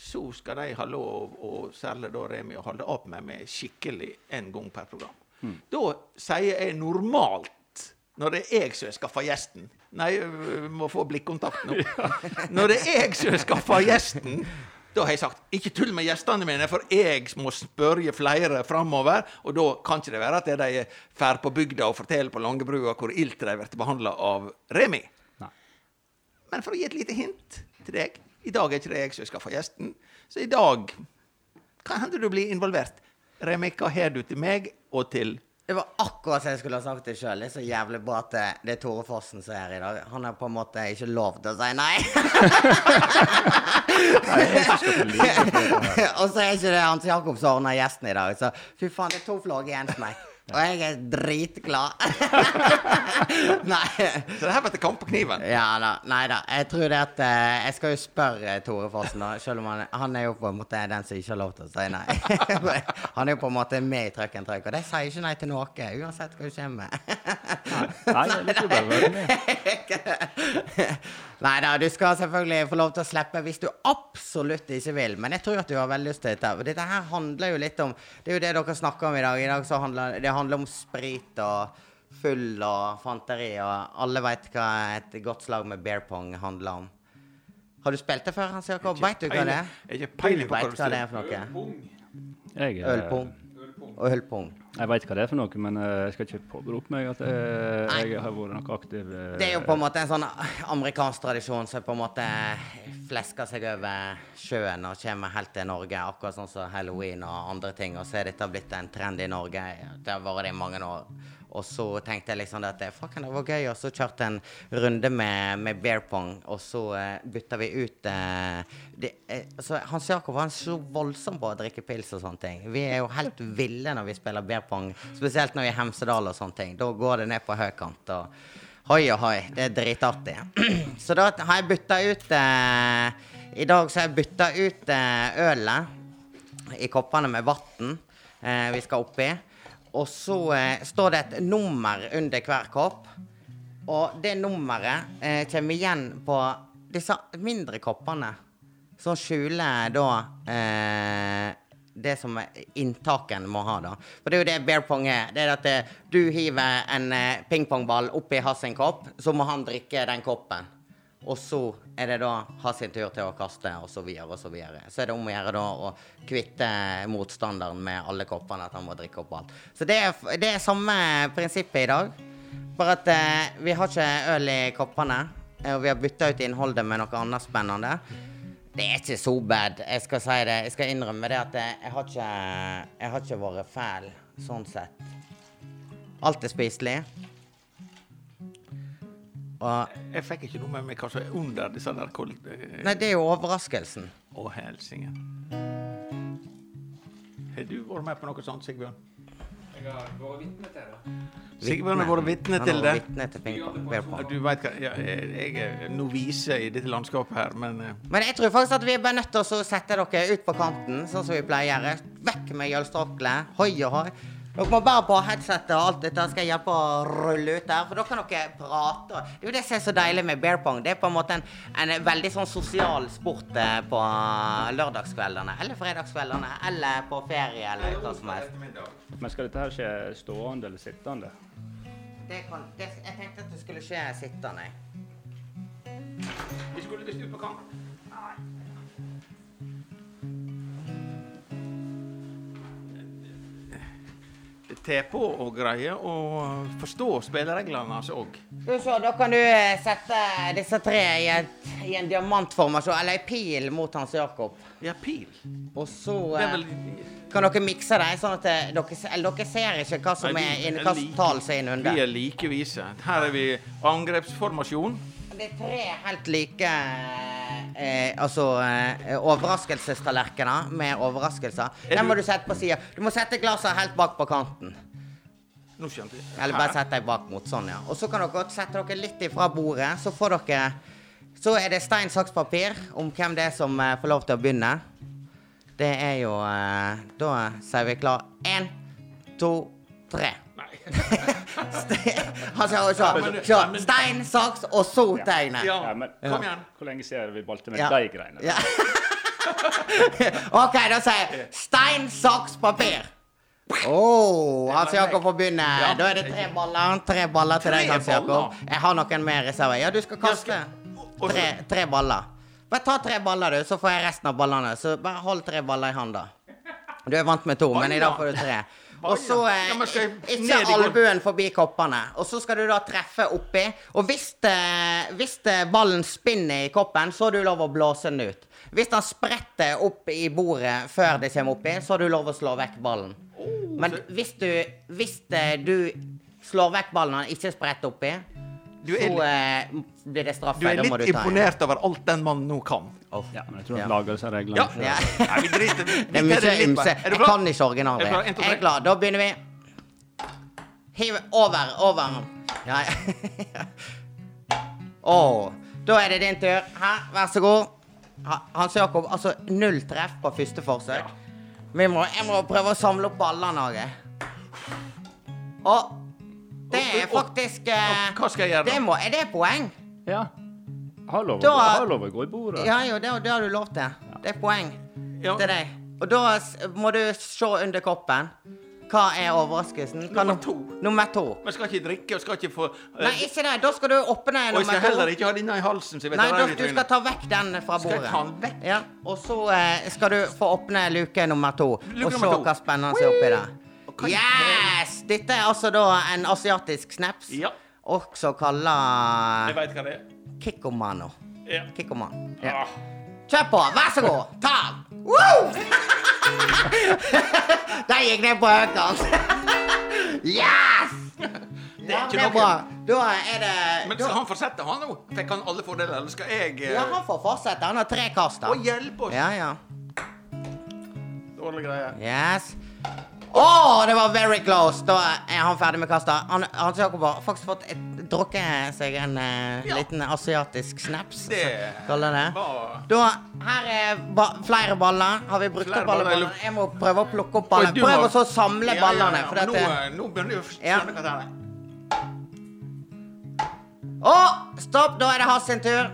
så skal de ha lov, og særlig da Remi, å holde opp med meg skikkelig en gang per program. Da sier jeg normalt, når det er jeg som har skaffa gjesten Nei, vi må få blikkontakt nå. Når det er jeg som har skaffa gjesten, da har jeg sagt ikke tull med gjestene mine, for jeg må spørre flere framover. Og da kan ikke det være at de drar på bygda og forteller på Langebrua hvor ilt de blir behandla av Remi. Nei. Men for å gi et lite hint til deg I dag er ikke det jeg som skal få gjesten. Så i dag kan hende du blir involvert. Remi, hva har du til meg og til Det var akkurat som jeg skulle ha sagt det sjøl. Det er så jævlig bra at det, det er Tore Fossen som er her i dag. Han har på en måte ikke lov til å si nei. Og så er ikke det Hans Jakob som ordner gjesten i dag. Så fy faen, det er to flagg i én smekk. Og jeg er dritglad. nei. Så det her ble til kamp på kniven. Ja da. Nei da. Jeg tror det at eh, Jeg skal jo spørre Tore Fossen, da. Selv om han, han er jo på en måte den som ikke har lov til å si nei. han er jo på en måte med i Trøkken trøkk, og de sier ikke nei til noe, uansett hva du kommer med. Nei, det litt. Nei da, du skal selvfølgelig få lov til å slippe hvis du absolutt ikke vil. Men jeg tror at du har veldig lyst til dette. For dette her handler jo litt om Det er jo det dere snakker om i dag. I dag så handler det handler om sprit og full og fanteri, og alle veit hva et godt slag med bear pong handler om. Har du spilt det før, Hans Jakob? Veit du hva det er? Jeg har ikke peiling på hva det er for noe? Jeg, eh, holdt på. Jeg veit hva det er for noe, men eh, jeg skal ikke påberope meg at jeg, jeg har vært noe aktiv. eh, Det er jo på en måte en sånn amerikansk tradisjon som på en måte flesker seg over sjøen og kommer helt til Norge, akkurat sånn som halloween og andre ting. Og så er dette blitt en trend i Norge. Det har vært det i mange år. Og så tenkte jeg liksom at det, var gøy, og så kjørte jeg en runde med, med bear pong, og så uh, bytta vi ut uh, de, uh, Så Hans Jakob var så voldsom på å drikke pils og sånne ting. Vi er jo helt ville når vi spiller bear pong, spesielt når vi er i Hemsedal og sånne ting. Da går det ned på høykant. og Hoi og hoi. Det er dritartig. Så da har jeg bytta ut eh, I dag så har jeg bytta ut eh, ølet i koppene med vann eh, vi skal oppi. Og så eh, står det et nummer under hver kopp. Og det nummeret eh, kommer igjen på disse mindre koppene. Som skjuler da eh, det som inntaken må ha, da. For det er jo det bear pong er. Det er at eh, du hiver en eh, pingpongball oppi hans kopp, så må han drikke den koppen. Og så er det da ha sin tur til å kaste, og så videre og så videre. Så er det om å gjøre da å kvitte motstanderen med alle koppene, at han må drikke opp alt. Så det er, det er samme prinsippet i dag. Bare at eh, vi har ikke øl i koppene, eh, og vi har bytta ut innholdet med noe annet spennende. Det er ikke så bad. Jeg skal si det. Jeg skal innrømme det at jeg, jeg har ikke Jeg har ikke vært fæl sånn sett. Alt er spiselig. Og Jeg fikk ikke noe med meg hva som er under disse der kold... eh, Nei, det er jo overraskelsen. Å, helsike. Har du vært med på noe sånt, Sigbjørn? Jeg har vært vitne til det. Sigbjørn har vært vitne til det. vitne til pingpong. bear Ja, pong. Du veit hva, ja, jeg jeg er novise i dette landskapet her, men eh, Men jeg tror faktisk at vi er bare nødt til å sette dere ut på kanten, sånn som vi pleier å gjøre. Vekk med jølstråklet. Hoi og hoi. Dere må bare på headsetet og alt dette skal jeg hjelpe å rulle ut der, for da kan dere prate. Det er jo det som er så deilig med bear pong. Det er på en måte en, en veldig sånn sosial sport eh, på lørdagskveldene, eller fredagskveldene, eller på ferie, eller hva som helst. Men skal dette her skje stående eller sittende? Det kan, det, jeg tenkte at det skulle skje sittende. Vi skulle visst ut på kamp. Det tar på og greie å forstå spillereglene hans òg. Da kan du eh, sette disse tre i, et, i en diamantformasjon, eller ei pil mot Hans Jakob. Ja, pil. Og så eh, vel kan dere mikse dem, sånn at eh, dere, dere ser ikke hva som Nei, vi er hva like- tall som er Vi er like vise. Her er vi angrepsformasjon. Det er tre helt like eh, altså eh, overraskelsestallerkener med overraskelser. Er Den må du- du sette på sida. Du må sette glasset helt bak på kanten. Nå skjønte jeg. Eller bare sette deg bak mot sånn, ja. Og så kan dere godt sette dere litt ifra bordet, så får dere Så er det stein, saks, papir om hvem det er som eh, får lov til å begynne. Det er jo eh, Da sier vi klar. Én, to, tre. Han sa også stein, saks, og så tegnet. Ja, Ja, men kom igjen. hvor lenge siden vi valgte med Ja. de greiene? Ja. OK, da sier jeg stein, saks, papir. Oh, Hans Jakob får begynne. Da er det tre baller. Tre baller til deg, Hans Jakob. Jeg har noen mer i reserve. Ja, du skal kaste tre, tre baller. Bare ta tre baller, du, så får jeg resten av ballene. Så bare hold tre baller i hånda. Du er vant med to, men i dag får du tre. Og så eh, ikke albuen forbi koppene. Og så skal du da treffe oppi. Og hvis, eh, hvis eh, ballen spinner i koppen, så har du lov å blåse den ut. Hvis den spretter opp i bordet før det kommer oppi, så har du lov å slå vekk ballen. Men hvis du, hvis eh, du slår vekk ballen og ikke spretter oppi, så eh, blir det straff. Du er litt du imponert over alt den mannen nå kan. Ja, men jeg tror Ja. han lager seg reglene. Ja. Ja. Nei, vi driter Det er mye ymse. Jeg kan ikke originalet. Er Jeg er tre. klar. Da begynner vi. Hiv over, over. Ja, ja. oh. da er det din tur. Her, vær så god. Ha- Hans Jakob, altså null treff på første forsøk. Vi må, jeg må prøve å samle opp ballene òg. Og det er faktisk eh, Hva skal jeg gjøre? det må, Er det poeng? Ja. Har lov å gå- i bordet. Ja, jo, det, det har du lov til. Det er poeng Ja. til deg. Og da må du se under koppen. Hva er overraskelsen? Hva Nummer nu- to. Nummer to. Men skal ikke drikke og skal ikke få uh, Nei, ikke det. Da skal du åpne nummer Og jeg skal heller ikke ha denne i halsen. Så jeg vet Nei, da, du skal ta vekk den fra Skal jeg bordet. ta den vekk? Ja, Og så uh, skal du få åpne luke nummer to. Luke og se hva spennende er oppi der. Hva- Yes! Dette er altså da en asiatisk snaps. Ja. Også Jeg kalla veit hva det er. Kikkomano. Ja. Kikkoman. Ja. Ah. Kjør på! Vær så god! Ta den! Woo! Der gikk det på høykant. Yes! Ikke det er noe. bra. Da er det Men da, skal han fortsette, han nå? Fikk han alle fordeler, eller skal jeg eh, Ja, han får fortsette. Han har tre kast. da. Å, hjelp oss! Ja, ja. Dårlig greie. Yes. Å, det var very close! Da er han ferdig med kasta. Han, Hans Jakob har faktisk fått et, drukket seg en eh, Ja. liten asiatisk snaps. Det kaller det. var Da, her er ba flere baller. Har vi brukt Flere opp alle baller, ballene? Jeg må prøve å plukke opp ballene. Prøv må- å samle Ja, ballene. Ja, ja, nå, eh, nå begynner jeg å skjønne hva det er. Å, stopp! Da er det hans sin tur.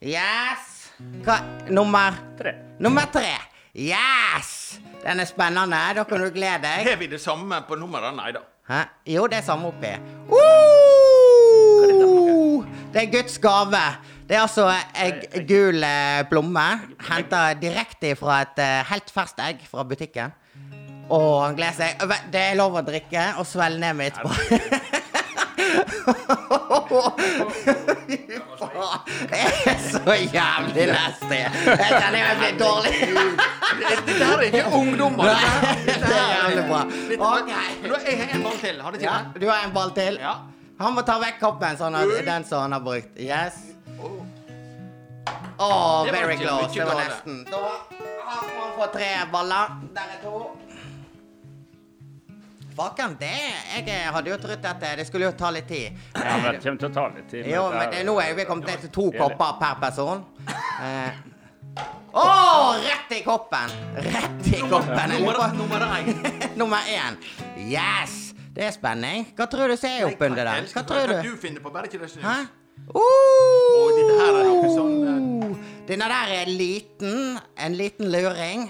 Yes. Hva? Nummer Tre. Nummer tre. Yes! Den er spennende. Da kan du glede deg. Har vi det samme på nummeret? Nei da. Hæ? Jo, det er samme oppi. Uh! Det er Guds gave. Det er altså egg, gul eh, plomme. Henta direkte fra et eh, helt ferskt egg fra butikken. Og han gleder seg. Det er lov å drikke og svelge ned med etterpå. Det er så jævlig nasty. Jeg kjenner jeg blir dårlig. Dette her er ikke ungdommer. Det er jævlig bra. Ok. Jeg har en ball til. Har du Ja, du har en ball til. Ja. Han må ta vekk koppen, sånn at den som han har brukt. Yes. Det very close. Det var nesten. Da har man fått tre baller. Der er to. Faken, det Jeg hadde jo trodd at det skulle jo ta litt tid. Ja, men det kommer til å ta litt tid. Jo, men det, nå er vi kommet ned til to kopper per person. Eh. Å, rett i koppen! Rett i koppen. Nummer, én. Nummer én. Yes! Det er spenning. Hva tror du ser oppunder der? den? Hva tror Hva du? du finner på, bare ikke det snus. Hæ? dette her er noe sånn, Uh! Denne der er liten. En liten luring.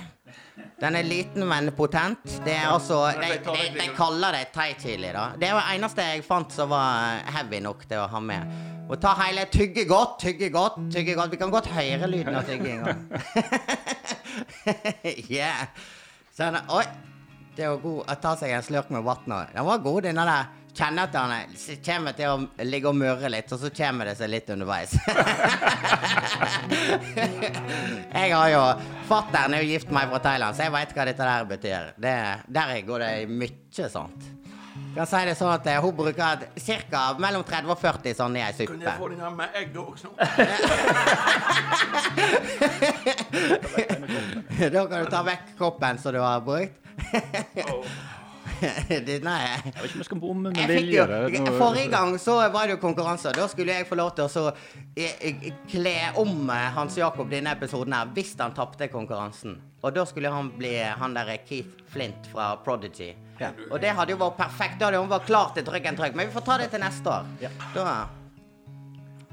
Den er liten, men potent. Det er altså De, de, de kaller det thai chili, da. Det var det eneste jeg fant som var heavy nok til å ha med. Og ta hele Tygge godt, tygge godt, tygge godt. Vi kan godt høre lyden av tygginga. yeah. Sånn, oi. Det var god å ta seg en slurk med vann òg. Den var god, denne der. Kjenner at han er- kommer til å ligge og murre litt, og så kommer det seg litt underveis. jeg har jo Fatter'n er jo gift med meg fra Thailand, så jeg veit hva dette der betyr. Det, der går det mye sånt. Jeg kan si det sånn at eh, Hun bruker ca. mellom 30 og 40 sånn i ei Kunne jeg få den her med egg også? da kan du ta vekk koppen som du har brukt. Denne nei. Jeg vet ikke om jeg skal bomme med vilje. er noe- Forrige gang så var det jo konkurranse. Da skulle jeg få lov til å så, eh, eh, kle om eh, Hans Jakob denne episoden her hvis han tapte konkurransen. Og da skulle han bli han derre Keith Flint fra Prodigy. Og det hadde jo vært perfekt. Da hadde han vært klar til trykk en trykk. Men vi får ta det til neste år. Da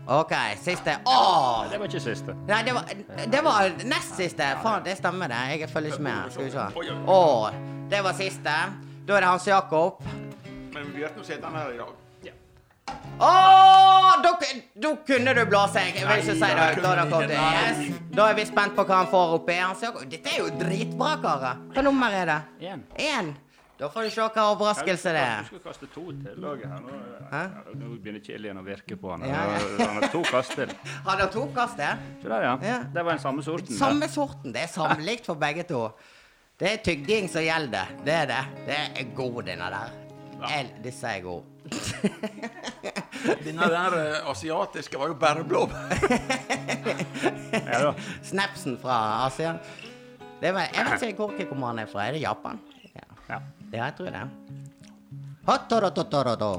OK, siste. Åh! Det var ikke siste. Nei, det var, det var nest siste. Faen, det stemmer det. Jeg følger ikke med. Skal vi se. Å, det var siste. Da er det Hans Jakob. Men vi sitter den her i dag. Å, da, kunne du blåse. Jeg vil ikke si det. høyt, Da, da, det. Yes. da er vi spent på hva han får oppi. Hans Jakob, dette er jo dritbra, karer. Hva nummer er det? Én. Én. Da får du se hva overraskelse det er. Du skal kaste to til laget her. Nå, Hæ? nå begynner chilien å virke på han. Ja, ja. Han har to kast til. Har to kast til? Se der, ja. Ja. Det var den samme sorten. Samme sorten. Det er samlikt for begge to. Det er tygging som gjelder. Det er det. Det er god, denne der. Jeg, disse er gode. Denne der eh, asiatiske var jo bare blåbær. Ja. Snapsen fra Asia. Det var, jeg vet ikke hvor Kikkoman er fra. Er det Japan? Ja, Ja. ja jeg tror det. Hotorotototo.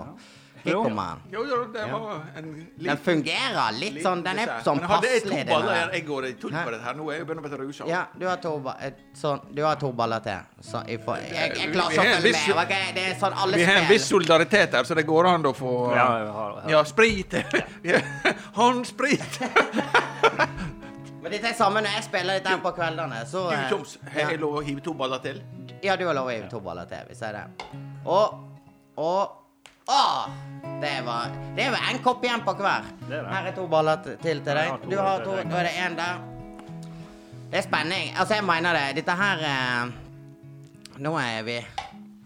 Kikkoman. Jo, jo, det var en Den fungerer litt sånn Den er sånn Men hadde jeg passelig. to baller jeg går i tull på dette her. Nå er jeg begynner å bli rusa. Ja, du har to, eh, sånn, du har to baller til. Så jeg, får, jeg, jeg klarer Vi ikke har å en følge med. Okay? Det er sånn alle Vi har en viss solidaritet her, så det går an å få Ja, jeg har, har. Ja, sprit. Håndsprit. Men dette er samme når jeg spiller dette her på kveldene. Så, Du, Tjoms, har jeg lov å hive to baller til? Ja, du har lov å hive to baller til, Vi sier det. Og Og Å! Det var Det var en kopp igjen på hver. Er. Her er to baller til til deg. Du har to. nå er det én der. Det er spenning. Altså, jeg mener det. Dette her eh, Nå er vi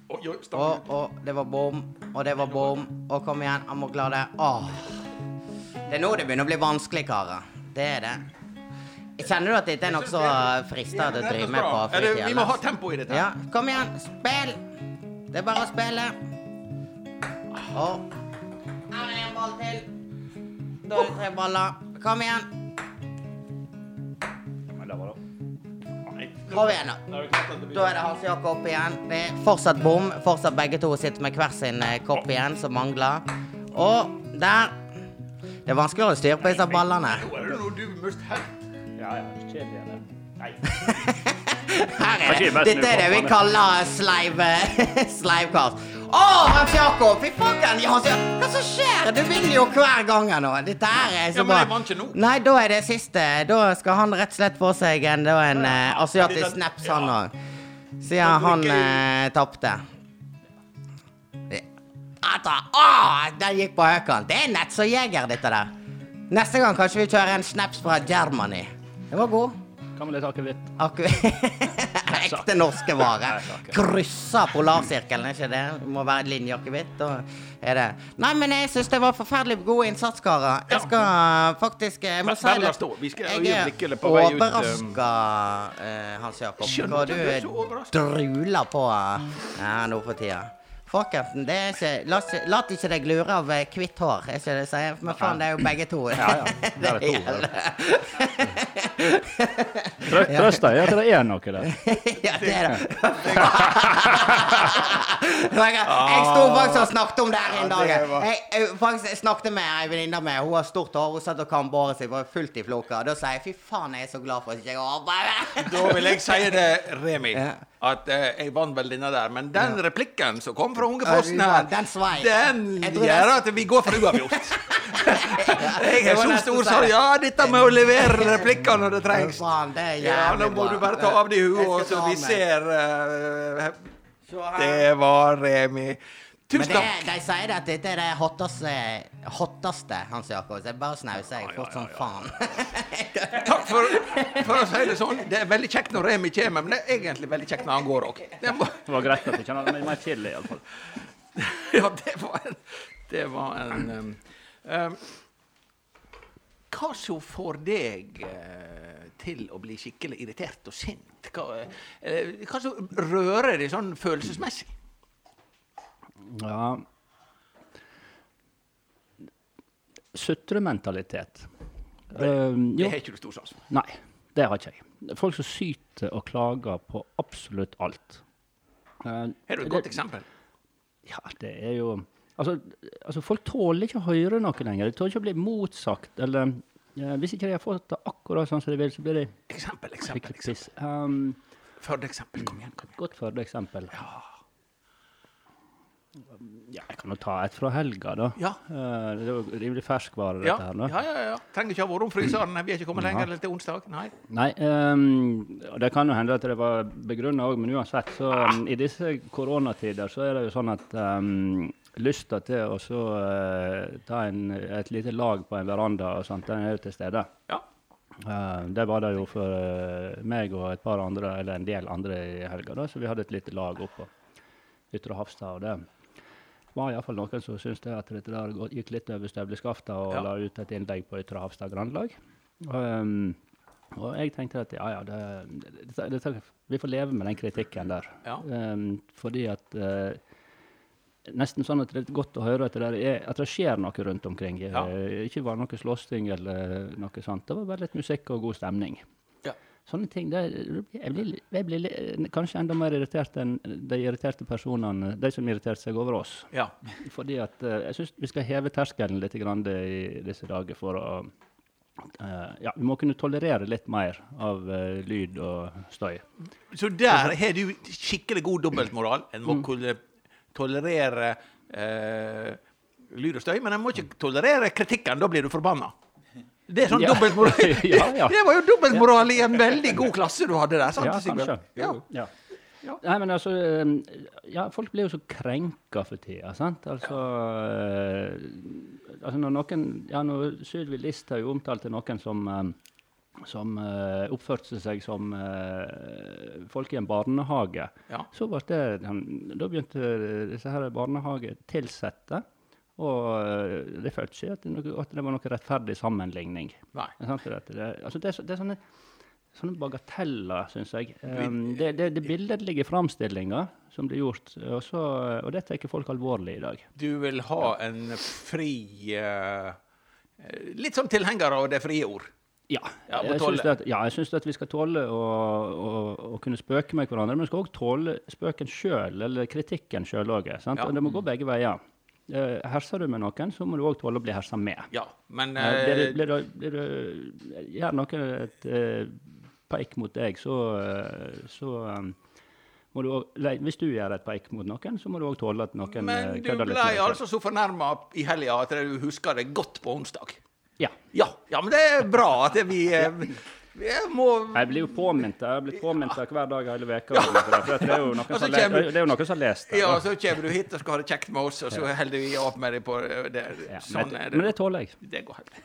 Oi, oi, Og, stopp. og det var bom, og det var bom. Og kom igjen, jeg må klare det. Åh. Det er nå det begynner å bli vanskelig, karer. Det er det. Kjenner du at dette er nokså fristende å drive med på fritida? Vi må ha tempo i dette. Ja, kom igjen. Spill. Det er bare å spille. Og her er en ball til. Da er det tre baller. Kom igjen. Kom igjen, da. Da er det Hans Jakob igjen. Det er fortsatt bom. Fortsatt begge to sitter med hver sin eh, kopp igjen, som mangler. Og der Det er vanskeligere å styre på disse ballene. Nå er det noe du must helt. Ja, ja. Nei. Her er det. Dette er det vi kaller sleiv... Sleivkast. Å, Hans Jakob! Fy faen! Hans Jakob. Hva som skjer? Du vinner jo hver gang nå. Dette her er så Ja, men bra. jeg vant ikke nå. Nei, da er det siste. Da skal han rett og slett få seg en, da en eh, asiatisk snaps, han òg. Siden han eh, tapte. Ata, den gikk på høykant. Det er nett som jeger, dette der. Neste gang kanskje vi kjører en snaps fra Germany. Den var god. Hva med litt akevitt? Ekte norske varer. Kryssa polarsirkelen, er ikke det? Det må være linjeakevitt. Nei, men jeg syns det var forferdelig god innsats, karer. Jeg skal faktisk Jeg må si det. Jeg er um, overraska, eh, Hans Jakob. Hva du er druler på her nå for tida. Folkens, det er ikke La la ikke deg lure av eh, hvitt hår, er ikke det jeg sier? Men faen, det er jo begge to. Ja, ja. Det er det to, Trøst deg er at det er noe der. Ja, det er det. jeg, sto faktisk og snakket om det her en dag. Jeg, jeg faktisk snakket med ei venninne med Hun har stort hår. Hun satt og kam båret sitt, var fullt i floka. Da sier jeg fy faen, jeg er så glad for at jeg ikke har. Da vil jeg si det, Remi, at eh, jeg vant vel denne der. Men den replikken som kom fra Unge posten her. Den gjør at vi går for uavgjort. Jeg er så stor, sa ja, dette med å levere replikker når det trengs. Ja, nå må du bare ta av deg huet, så vi ser eh. Det var Remi. Men det, de sier det at dette er det hotteste, hotteste Hans Jakob. Så jeg bare snauser jeg fort som faen. Takk for, for å si det sånn. Det er veldig kjekt når Remi kommer, men det er egentlig veldig kjekt når han går òg. Det var greit at du kjenner meg mer chili, iallfall. Ja, det var en, det var en um, um, Hva som får deg eh, til å bli skikkelig irritert og sint? Hva, eh, hva som rører deg sånn følelsesmessig? Ja Sutrementalitet. Det, Det jo, har ikke du stor sans for. nei, det har ikke jeg. Folk som syter og klager på absolutt alt. Uh, Har du et godt eksempel? Ja, det er jo Altså, altså folk tåler ikke å høre noe lenger. De tåler ikke å bli motsagt. Eller ja, hvis ikke de har fått det akkurat sånn som de vil, så blir de Eksempel, eksempel. eksempel. Um, Førde-eksempel. Kom igjen. kom igjen. godt Førde-eksempel. eksempel. Ja, jeg kan jo ta et fra helga, da. Ja. Eh, det er jo rimelig ferskvare, Ja, dette her. nå. ja, ja, ja. Trenger ikke ha vært om fryseren. Vi er ikke kommet lenger til onsdag. Nei. Nei, um, det kan jo hende at det var begrunna òg, men uansett, så um, i disse koronatider så er det jo sånn at um, lysta til å så uh, ta en, et lite lag på en veranda og sånt, den er jo til stede. Ja. Uh, det var det jo for uh, meg og et par andre, eller en del andre i helga, da, så vi hadde et lite lag oppå Ytre Hafstad. og det var iallfall noen som syntes det at dette der gikk litt over støvleskaftet og Ja. la ut et innlegg på Ytre Hafstad Grandlag. Um, Og jeg tenkte at ja, ja, det, det, det, vi får leve med den kritikken der. Ja. Um, fordi at uh, Nesten sånn at det er godt å høre at det, er, at det skjer noe rundt omkring. Ja. Uh, ikke bare noe slåssing eller noe sånt. Det var bare litt musikk og god stemning. Sånne ting, det, jeg, blir, jeg blir li- kanskje enda mer irritert enn de irriterte personene, de som irriterte seg over oss. Ja. Fordi at eh, jeg syns vi skal heve terskelen litt grann i disse dager for å Uh, Ja, vi må kunne tolerere litt mer av uh, lyd og støy. Så der har du skikkelig god dobbeltmoral. En Mm. må kunne tolerere uh, lyd og støy, men en må ikke tolerere kritikken. Da blir du forbanna. Det er sånn Ja. dobbeltmoral. Ja, ja. Det var jo dobbeltmoral i en veldig god klasse du hadde der. sant, Ja, kanskje. Ja. Ja. Ja. Nei, men altså Ja, folk blir jo så krenka for tida, sant? Altså, eh, altså når noen Ja, når Sylvi Listhaug omtalte noen som som uh, oppførte seg som uh, folk i en barnehage. Ja. Så ble det, da begynte disse her barnehagetilsatte og eh, det følte ikke at at det var noen rettferdig sammenligning. Nei. Det altså det, det er sånne, sånne bagateller, syns jeg. Um, det, det, det billedlige framstillinga som blir gjort, og, så, og det tar folk alvorlig i dag. Du vil ha en fri eh, Litt som tilhenger av det frie ord. Ja, Ja, jeg syns at, ja, at vi skal tåle å, å, å kunne spøke med hverandre, men vi skal òg tåle spøken sjøl, eller kritikken sjøl òg. Ja. Og det må gå begge veier. Eh, herser du med noen, så må du òg tåle å bli hersa med. Ja, men Uh, blir, det, eh, blir, det, blir det, gjør noen et uh, peik mot deg, så, så um, må du også, nei, Hvis du gjør et peik mot noen, så må du òg tåle at noen Men kødder litt ble du ble altså så fornærma i helga at du husker det godt på onsdag. Ja. Ja, ja men det er bra at vi må Jeg blir jo påminnet. Jeg har blitt påminnet hver dag hele uka. Ja. det er jo noen som har kommer- det er jo noen som har lest det. Ja, så kommer du hit og skal ha det kjekt med oss, og så holder vi opp med deg på det. Ja, Sånn men, er men det. det tåler jeg. Det går helt.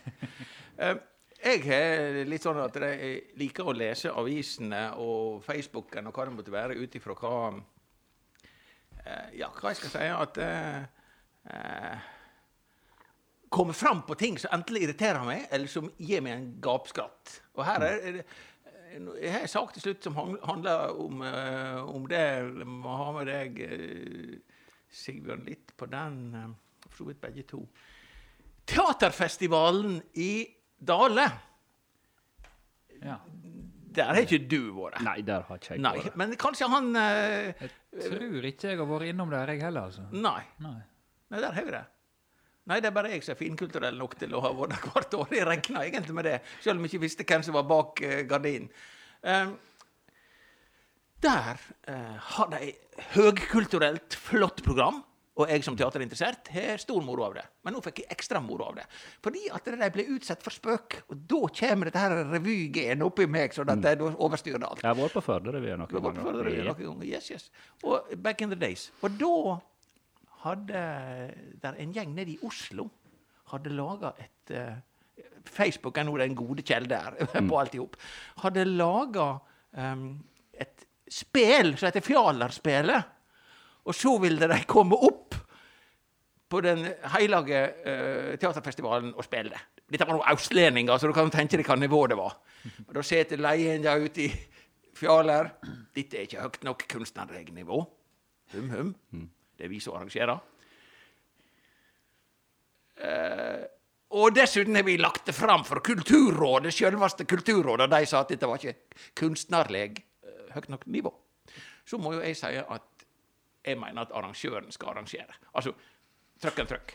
Eh, Jeg har litt sånn at jeg liker å lese avisene og Facebooken og hva det måtte være, ut ifra hva eh, Ja, hva jeg skal si at uh, Kommer fram på ting som enten irriterer meg, eller som gir meg en gapskratt. Og her er er det jeg har en sak til slutt som handler om, eh, om det. Jeg må ha med deg, eh, Sigbjørn, litt på den. eh, For så vidt begge to. Teaterfestivalen i Dale. Ja. Der har ikke du vært. Nei, der har ikke jeg Nei, vært. men kanskje han eh, Tror ikke jeg har vært innom der, jeg heller, altså. Nei. Nei. Nei, der har vi det. Nei, det er bare jeg som er finkulturell nok til å ha vært der hvert år. Jeg regna egentlig med det, selv om jeg ikke visste hvem som var bak uh, gardinen. Um, der uh, har de høgkulturelt, flott program. Og jeg som teaterinteressert har stor moro av det. Men nå fikk jeg ekstra moro av det. Fordi at de ble utsatt for spøk. Og da kommer dette her revygenen oppi meg, så at mm. da overstyrer det alt. Jeg har vært på Førderevyen noen ganger. Yes, yes. Og back in the days. Og da hadde der en gjeng nede i Oslo hadde laga et eh, Facebook er nå den gode kjelde her på alt i hop. Hadde laga et spel som heter Fjalerspillet. Og så ville de komme opp på den hellige uh, teaterfestivalen og spille det. Dette var noen østlendinger, så du kan tenke deg hva nivå det var. Og da sitter der ute i Fjaler. Dette er ikke høyt nok kunstnernivå. Hum, hum. Det er vi som arrangerer. Eh, og dessuten har vi lagt det fram for Kulturrådet, selveste Kulturrådet, de sa at dette var ikke kunstnerlig eh, høyt nok nivå. Så må jo jeg si at jeg mener at arrangøren skal arrangere. Altså trøkk en trøkk.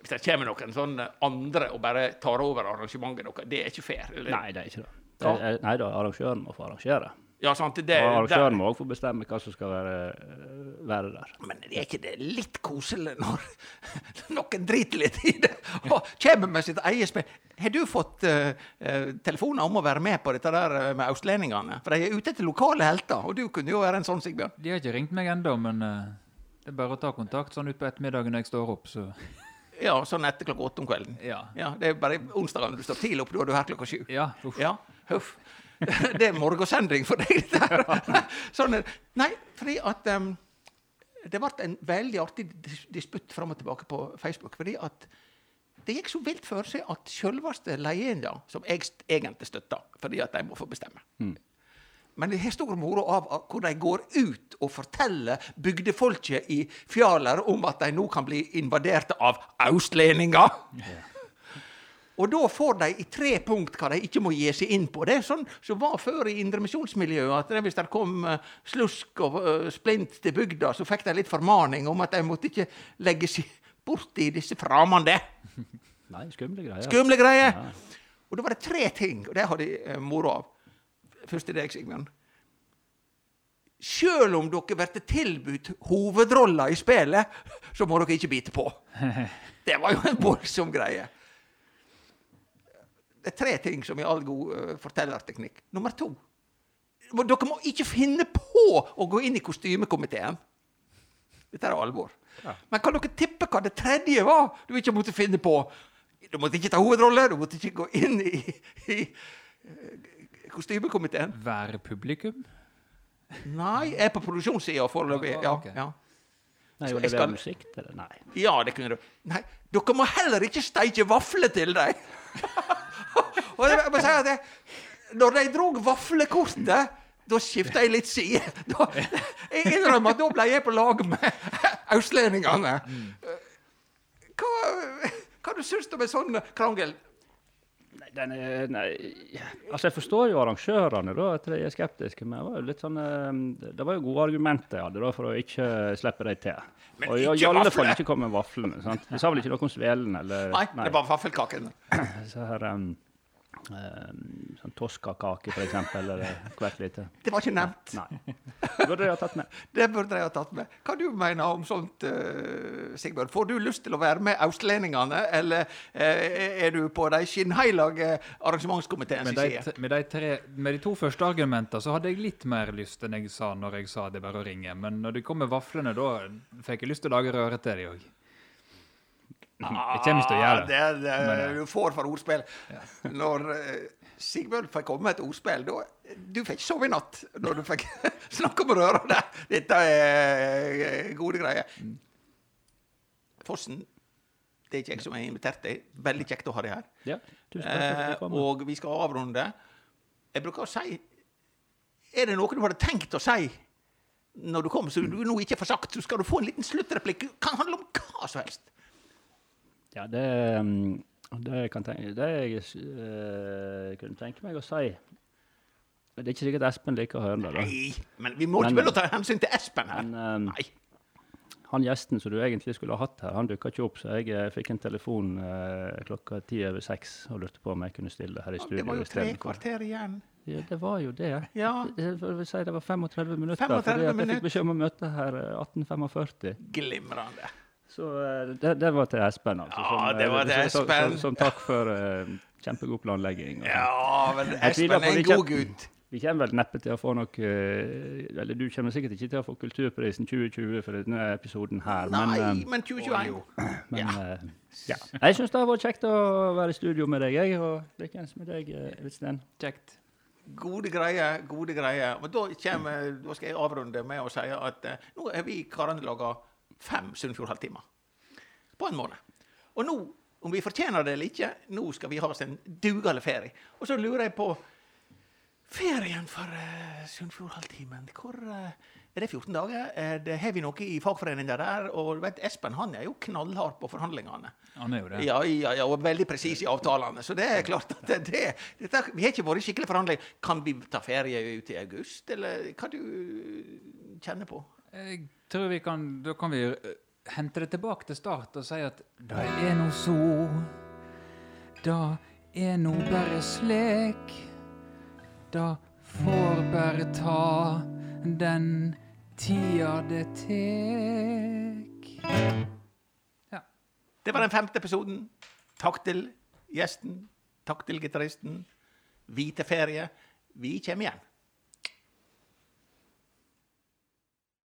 Hvis det kommer noen sånne andre og bare tar over arrangementet, noe, det er ikke fair. Eller? Nei, det er ikke det. Det er, nei da, arrangøren må få arrangere. Ja, sant, det, Og arrangøren må òg få bestemme hva som skal være, øh, være der. Men er ikke det litt koselig når noen driter litt i det og kommer med sitt eget spill? Har du fått eh, eh, telefoner om å være med på dette der eh, med austlendingene? For de er ute etter lokale helter, og du kunne jo være en sånn, Sigbjørn. De har ikke ringt meg ennå, men uh, det er bare å ta kontakt sånn utpå ettermiddagen når jeg står opp, så Ja, sånn etter klokka åtte om kvelden. Ja. Ja, Det er bare onsdagen du står tidlig opp, da er du her klokka sju. Ja. Uff. Ja, huff. Det er morgensending for deg, dette her. Sånn er det. Nei, fordi at em, Det ble en veldig artig disputt fram og tilbake på Facebook. fordi at det gikk så vilt for seg at selveste leienda, som jeg egentlig støtta, fordi at de må få bestemme Men det har stor moro av hvor de går ut og forteller bygdefolket i Fjaler om at de nå kan bli invadert av østlendinger. Og da får de i tre punkt hva de ikke må gi seg inn på. Det er sånn som var før i indremisjonsmiljøet, at det, hvis det kom eh, slusk og eh, splint til bygda, så fikk de litt formaning om at de måtte ikke legge seg borti disse framande. Nei, skumle greier. Skumle greier! Og da var det tre ting, og det har de eh, moro av. Først til deg, Sigbjørn. Sjøl om dere blir tilbudt hovedrolla i spillet, så må dere ikke bite på. Det var jo en voldsom greie. Det er tre ting som er all god eh, fortellerteknikk. Nummer to. må- Dere må ikke finne på å gå inn i kostymekomiteen. Dette er alvor. Men kan dere tippe hva det tredje var du ikke måtte finne på? Du måtte ikke ta hovedrolle, du måtte ikke gå inn i, i eh, kostymekomiteen. Være publikum? Nei, jeg er på produksjonssida foreløpig. Ja, okay. ja. Nei, å levere skal- musikk til det? Nei. ja, det kunne du. Nei, dere må heller ikke steike vafler til dem. Og jeg må si at jeg, når de drog vaflekortet, da skifta jeg litt side. Da, jeg innrømmer at da ble jeg på lag med østlendingene. Hva, hva du syns du om en sånn krangel? Nei, den er, nei, altså Jeg forstår jo arrangørene, da, at de er skeptiske. Men det var jo litt sånn, eh, det var jo gode argumenter jeg hadde da, for å ikke slippe dem til. Men og i, alle fall ikke komme med vaflene. sant? Du sa vel ikke noe om svelen eller Nei, det var vaffelkakene. Så her, um, sånn Toskakake, f.eks., eller hvert lite. Det var ikke nevnt. Nei. Det burde de ha tatt med. Det burde de ha tatt med. Hva du mener om sånt, uh, Sigbjørn? Får du lyst til å være med austlendingene, eller eh, er du på de skinnheilage arrangementskomiteens side? med, de tre, med de to første argumentene så hadde jeg litt mer lyst enn jeg sa når jeg sa det bare å ringe. Men når det kom med vaflene, da fikk jeg lyst til å lage røre til de òg. Jeg kommer ikke til å gjøre det. Ah, det, det Men, eh, du får for ordspill. Når uh, Sigbjørn fikk komme med et ordspill da, Du fikk sove i natt når du fikk snakke om røra der. Dette er eh, gode greier. Fossen, det er ikke jeg som har invitert deg. Veldig kjekt å ha deg her. Ja, tusen takk for Eh, og vi skal avrunde. Jeg bruker å si Er det noe du hadde tenkt å si når du kom, så du nå ikke får sagt, så skal du få en liten sluttreplikk. Kan handle om hva som helst. Ja, det, um, det, kan tenke, det jeg uh, kunne tenke meg å si Det er ikke sikkert Espen liker å høre det. da. Nei, men vi må ikke begynne å ta hensyn til Espen her. Men um, Nei. han gjesten som du egentlig skulle ha hatt her, han dukka ikke opp, så jeg eh, fikk en telefon uh, klokka ti over seks og lurte på om jeg kunne stille her i Det var jo tre kvarter igjen. Ja, det var jo det. Ja, Det, det, si, det var 35 minutter, 35 fordi at jeg minutter. fikk beskjed om å møte her eh, 1845. glimrende. Så eh, det, det var til Espen, altså. Ja, eh, det var til som, Espen. Som, som, takk for uh, kjempegod planlegging. og sånn. Ja, men Espen er vi en kjem- god gutt. Vi kommer vel neppe til å få noe Eller du kommer sikkert ikke til å få Kulturprisen 2020 for denne episoden her, Nei, men, men 2021. men ja. ja. Jeg syns det har vært kjekt å være i studio med deg, jeg, og likeens med deg, Øystein. Kjekt. Gode greier, gode greier. Men da, kommer, da skal jeg avrunde med å si at nå er vi karene laga fem Sunnfjord-halvtimer på en måned. Og nå, om vi fortjener det eller ikke, nå skal vi ha oss en dugelig ferie. Og så lurer jeg på Ferien for uh, Sunnfjord-halvtimen, hvor uh, Er det 14 dager? Er det, har vi noe i fagforeninga der? Og du vet, Espen han er jo knallhard på forhandlingene. Han er jo det. Ja, ja, ja, og veldig presis i avtalene. Så det er klart at det, det, det, Vi har ikke vært i skikkelig forhandling. Kan vi ta ferie ut i august, eller hva du kjenner på? Jeg tror vi kan Da kan vi eh, hente det tilbake til start og si at det er no så Det er no bare slik. Det får bare ta den tida det tek. Det var den femte episoden. Takk til gjesten. Takk til gitaristen. Vi til ferie. Vi kommer igjen.